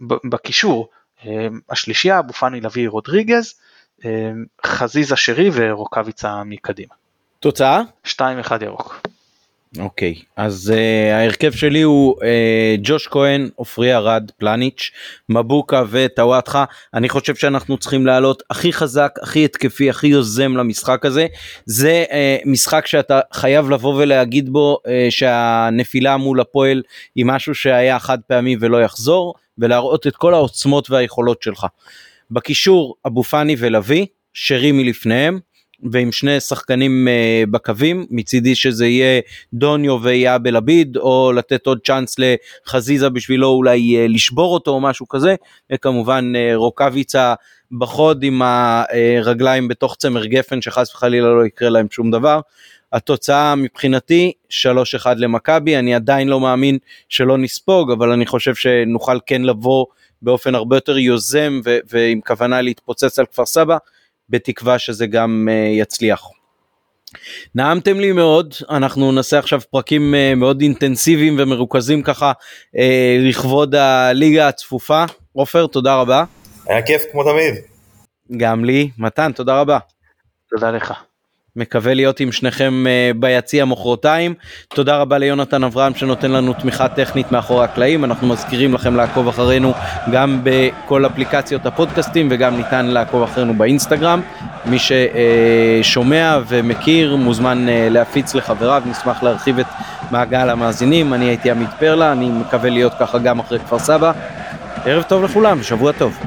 בקישור אה, השלישייה אבו פאני לביא רודריגז חזיזה שרי ורוקאביצה מקדימה. תוצאה? 2-1 ירוק. אוקיי, okay, אז uh, ההרכב שלי הוא uh, ג'וש כהן, עופרי ארד, פלניץ', מבוקה וטוואטחה. אני חושב שאנחנו צריכים לעלות הכי חזק, הכי התקפי, הכי יוזם למשחק הזה. זה uh, משחק שאתה חייב לבוא ולהגיד בו uh, שהנפילה מול הפועל היא משהו שהיה חד פעמי ולא יחזור, ולהראות את כל העוצמות והיכולות שלך. בקישור אבו פאני ולוי, שרי מלפניהם. ועם שני שחקנים uh, בקווים מצידי שזה יהיה דוניו ויאב אל-עביד או לתת עוד צ'אנס לחזיזה בשבילו אולי uh, לשבור אותו או משהו כזה וכמובן uh, רוקאביצה בחוד עם הרגליים בתוך צמר גפן שחס וחלילה לא יקרה להם שום דבר. התוצאה מבחינתי 3-1 למכבי אני עדיין לא מאמין שלא נספוג אבל אני חושב שנוכל כן לבוא באופן הרבה יותר יוזם ו- ועם כוונה להתפוצץ על כפר סבא בתקווה שזה גם אה, יצליח. נעמתם לי מאוד, אנחנו נעשה עכשיו פרקים אה, מאוד אינטנסיביים ומרוכזים ככה אה, לכבוד הליגה הצפופה. עופר, תודה רבה. היה כיף כמו תמיד. גם לי. מתן, תודה רבה. תודה לך. מקווה להיות עם שניכם אה, ביציע מחרתיים. תודה רבה ליונתן אברהם שנותן לנו תמיכה טכנית מאחורי הקלעים. אנחנו מזכירים לכם לעקוב אחרינו גם בכל אפליקציות הפודקאסטים וגם ניתן לעקוב אחרינו באינסטגרם. מי ששומע ומכיר מוזמן אה, להפיץ לחבריו, נשמח להרחיב את מעגל המאזינים. אני הייתי עמית פרלה, אני מקווה להיות ככה גם אחרי כפר סבא. ערב טוב לכולם, שבוע טוב.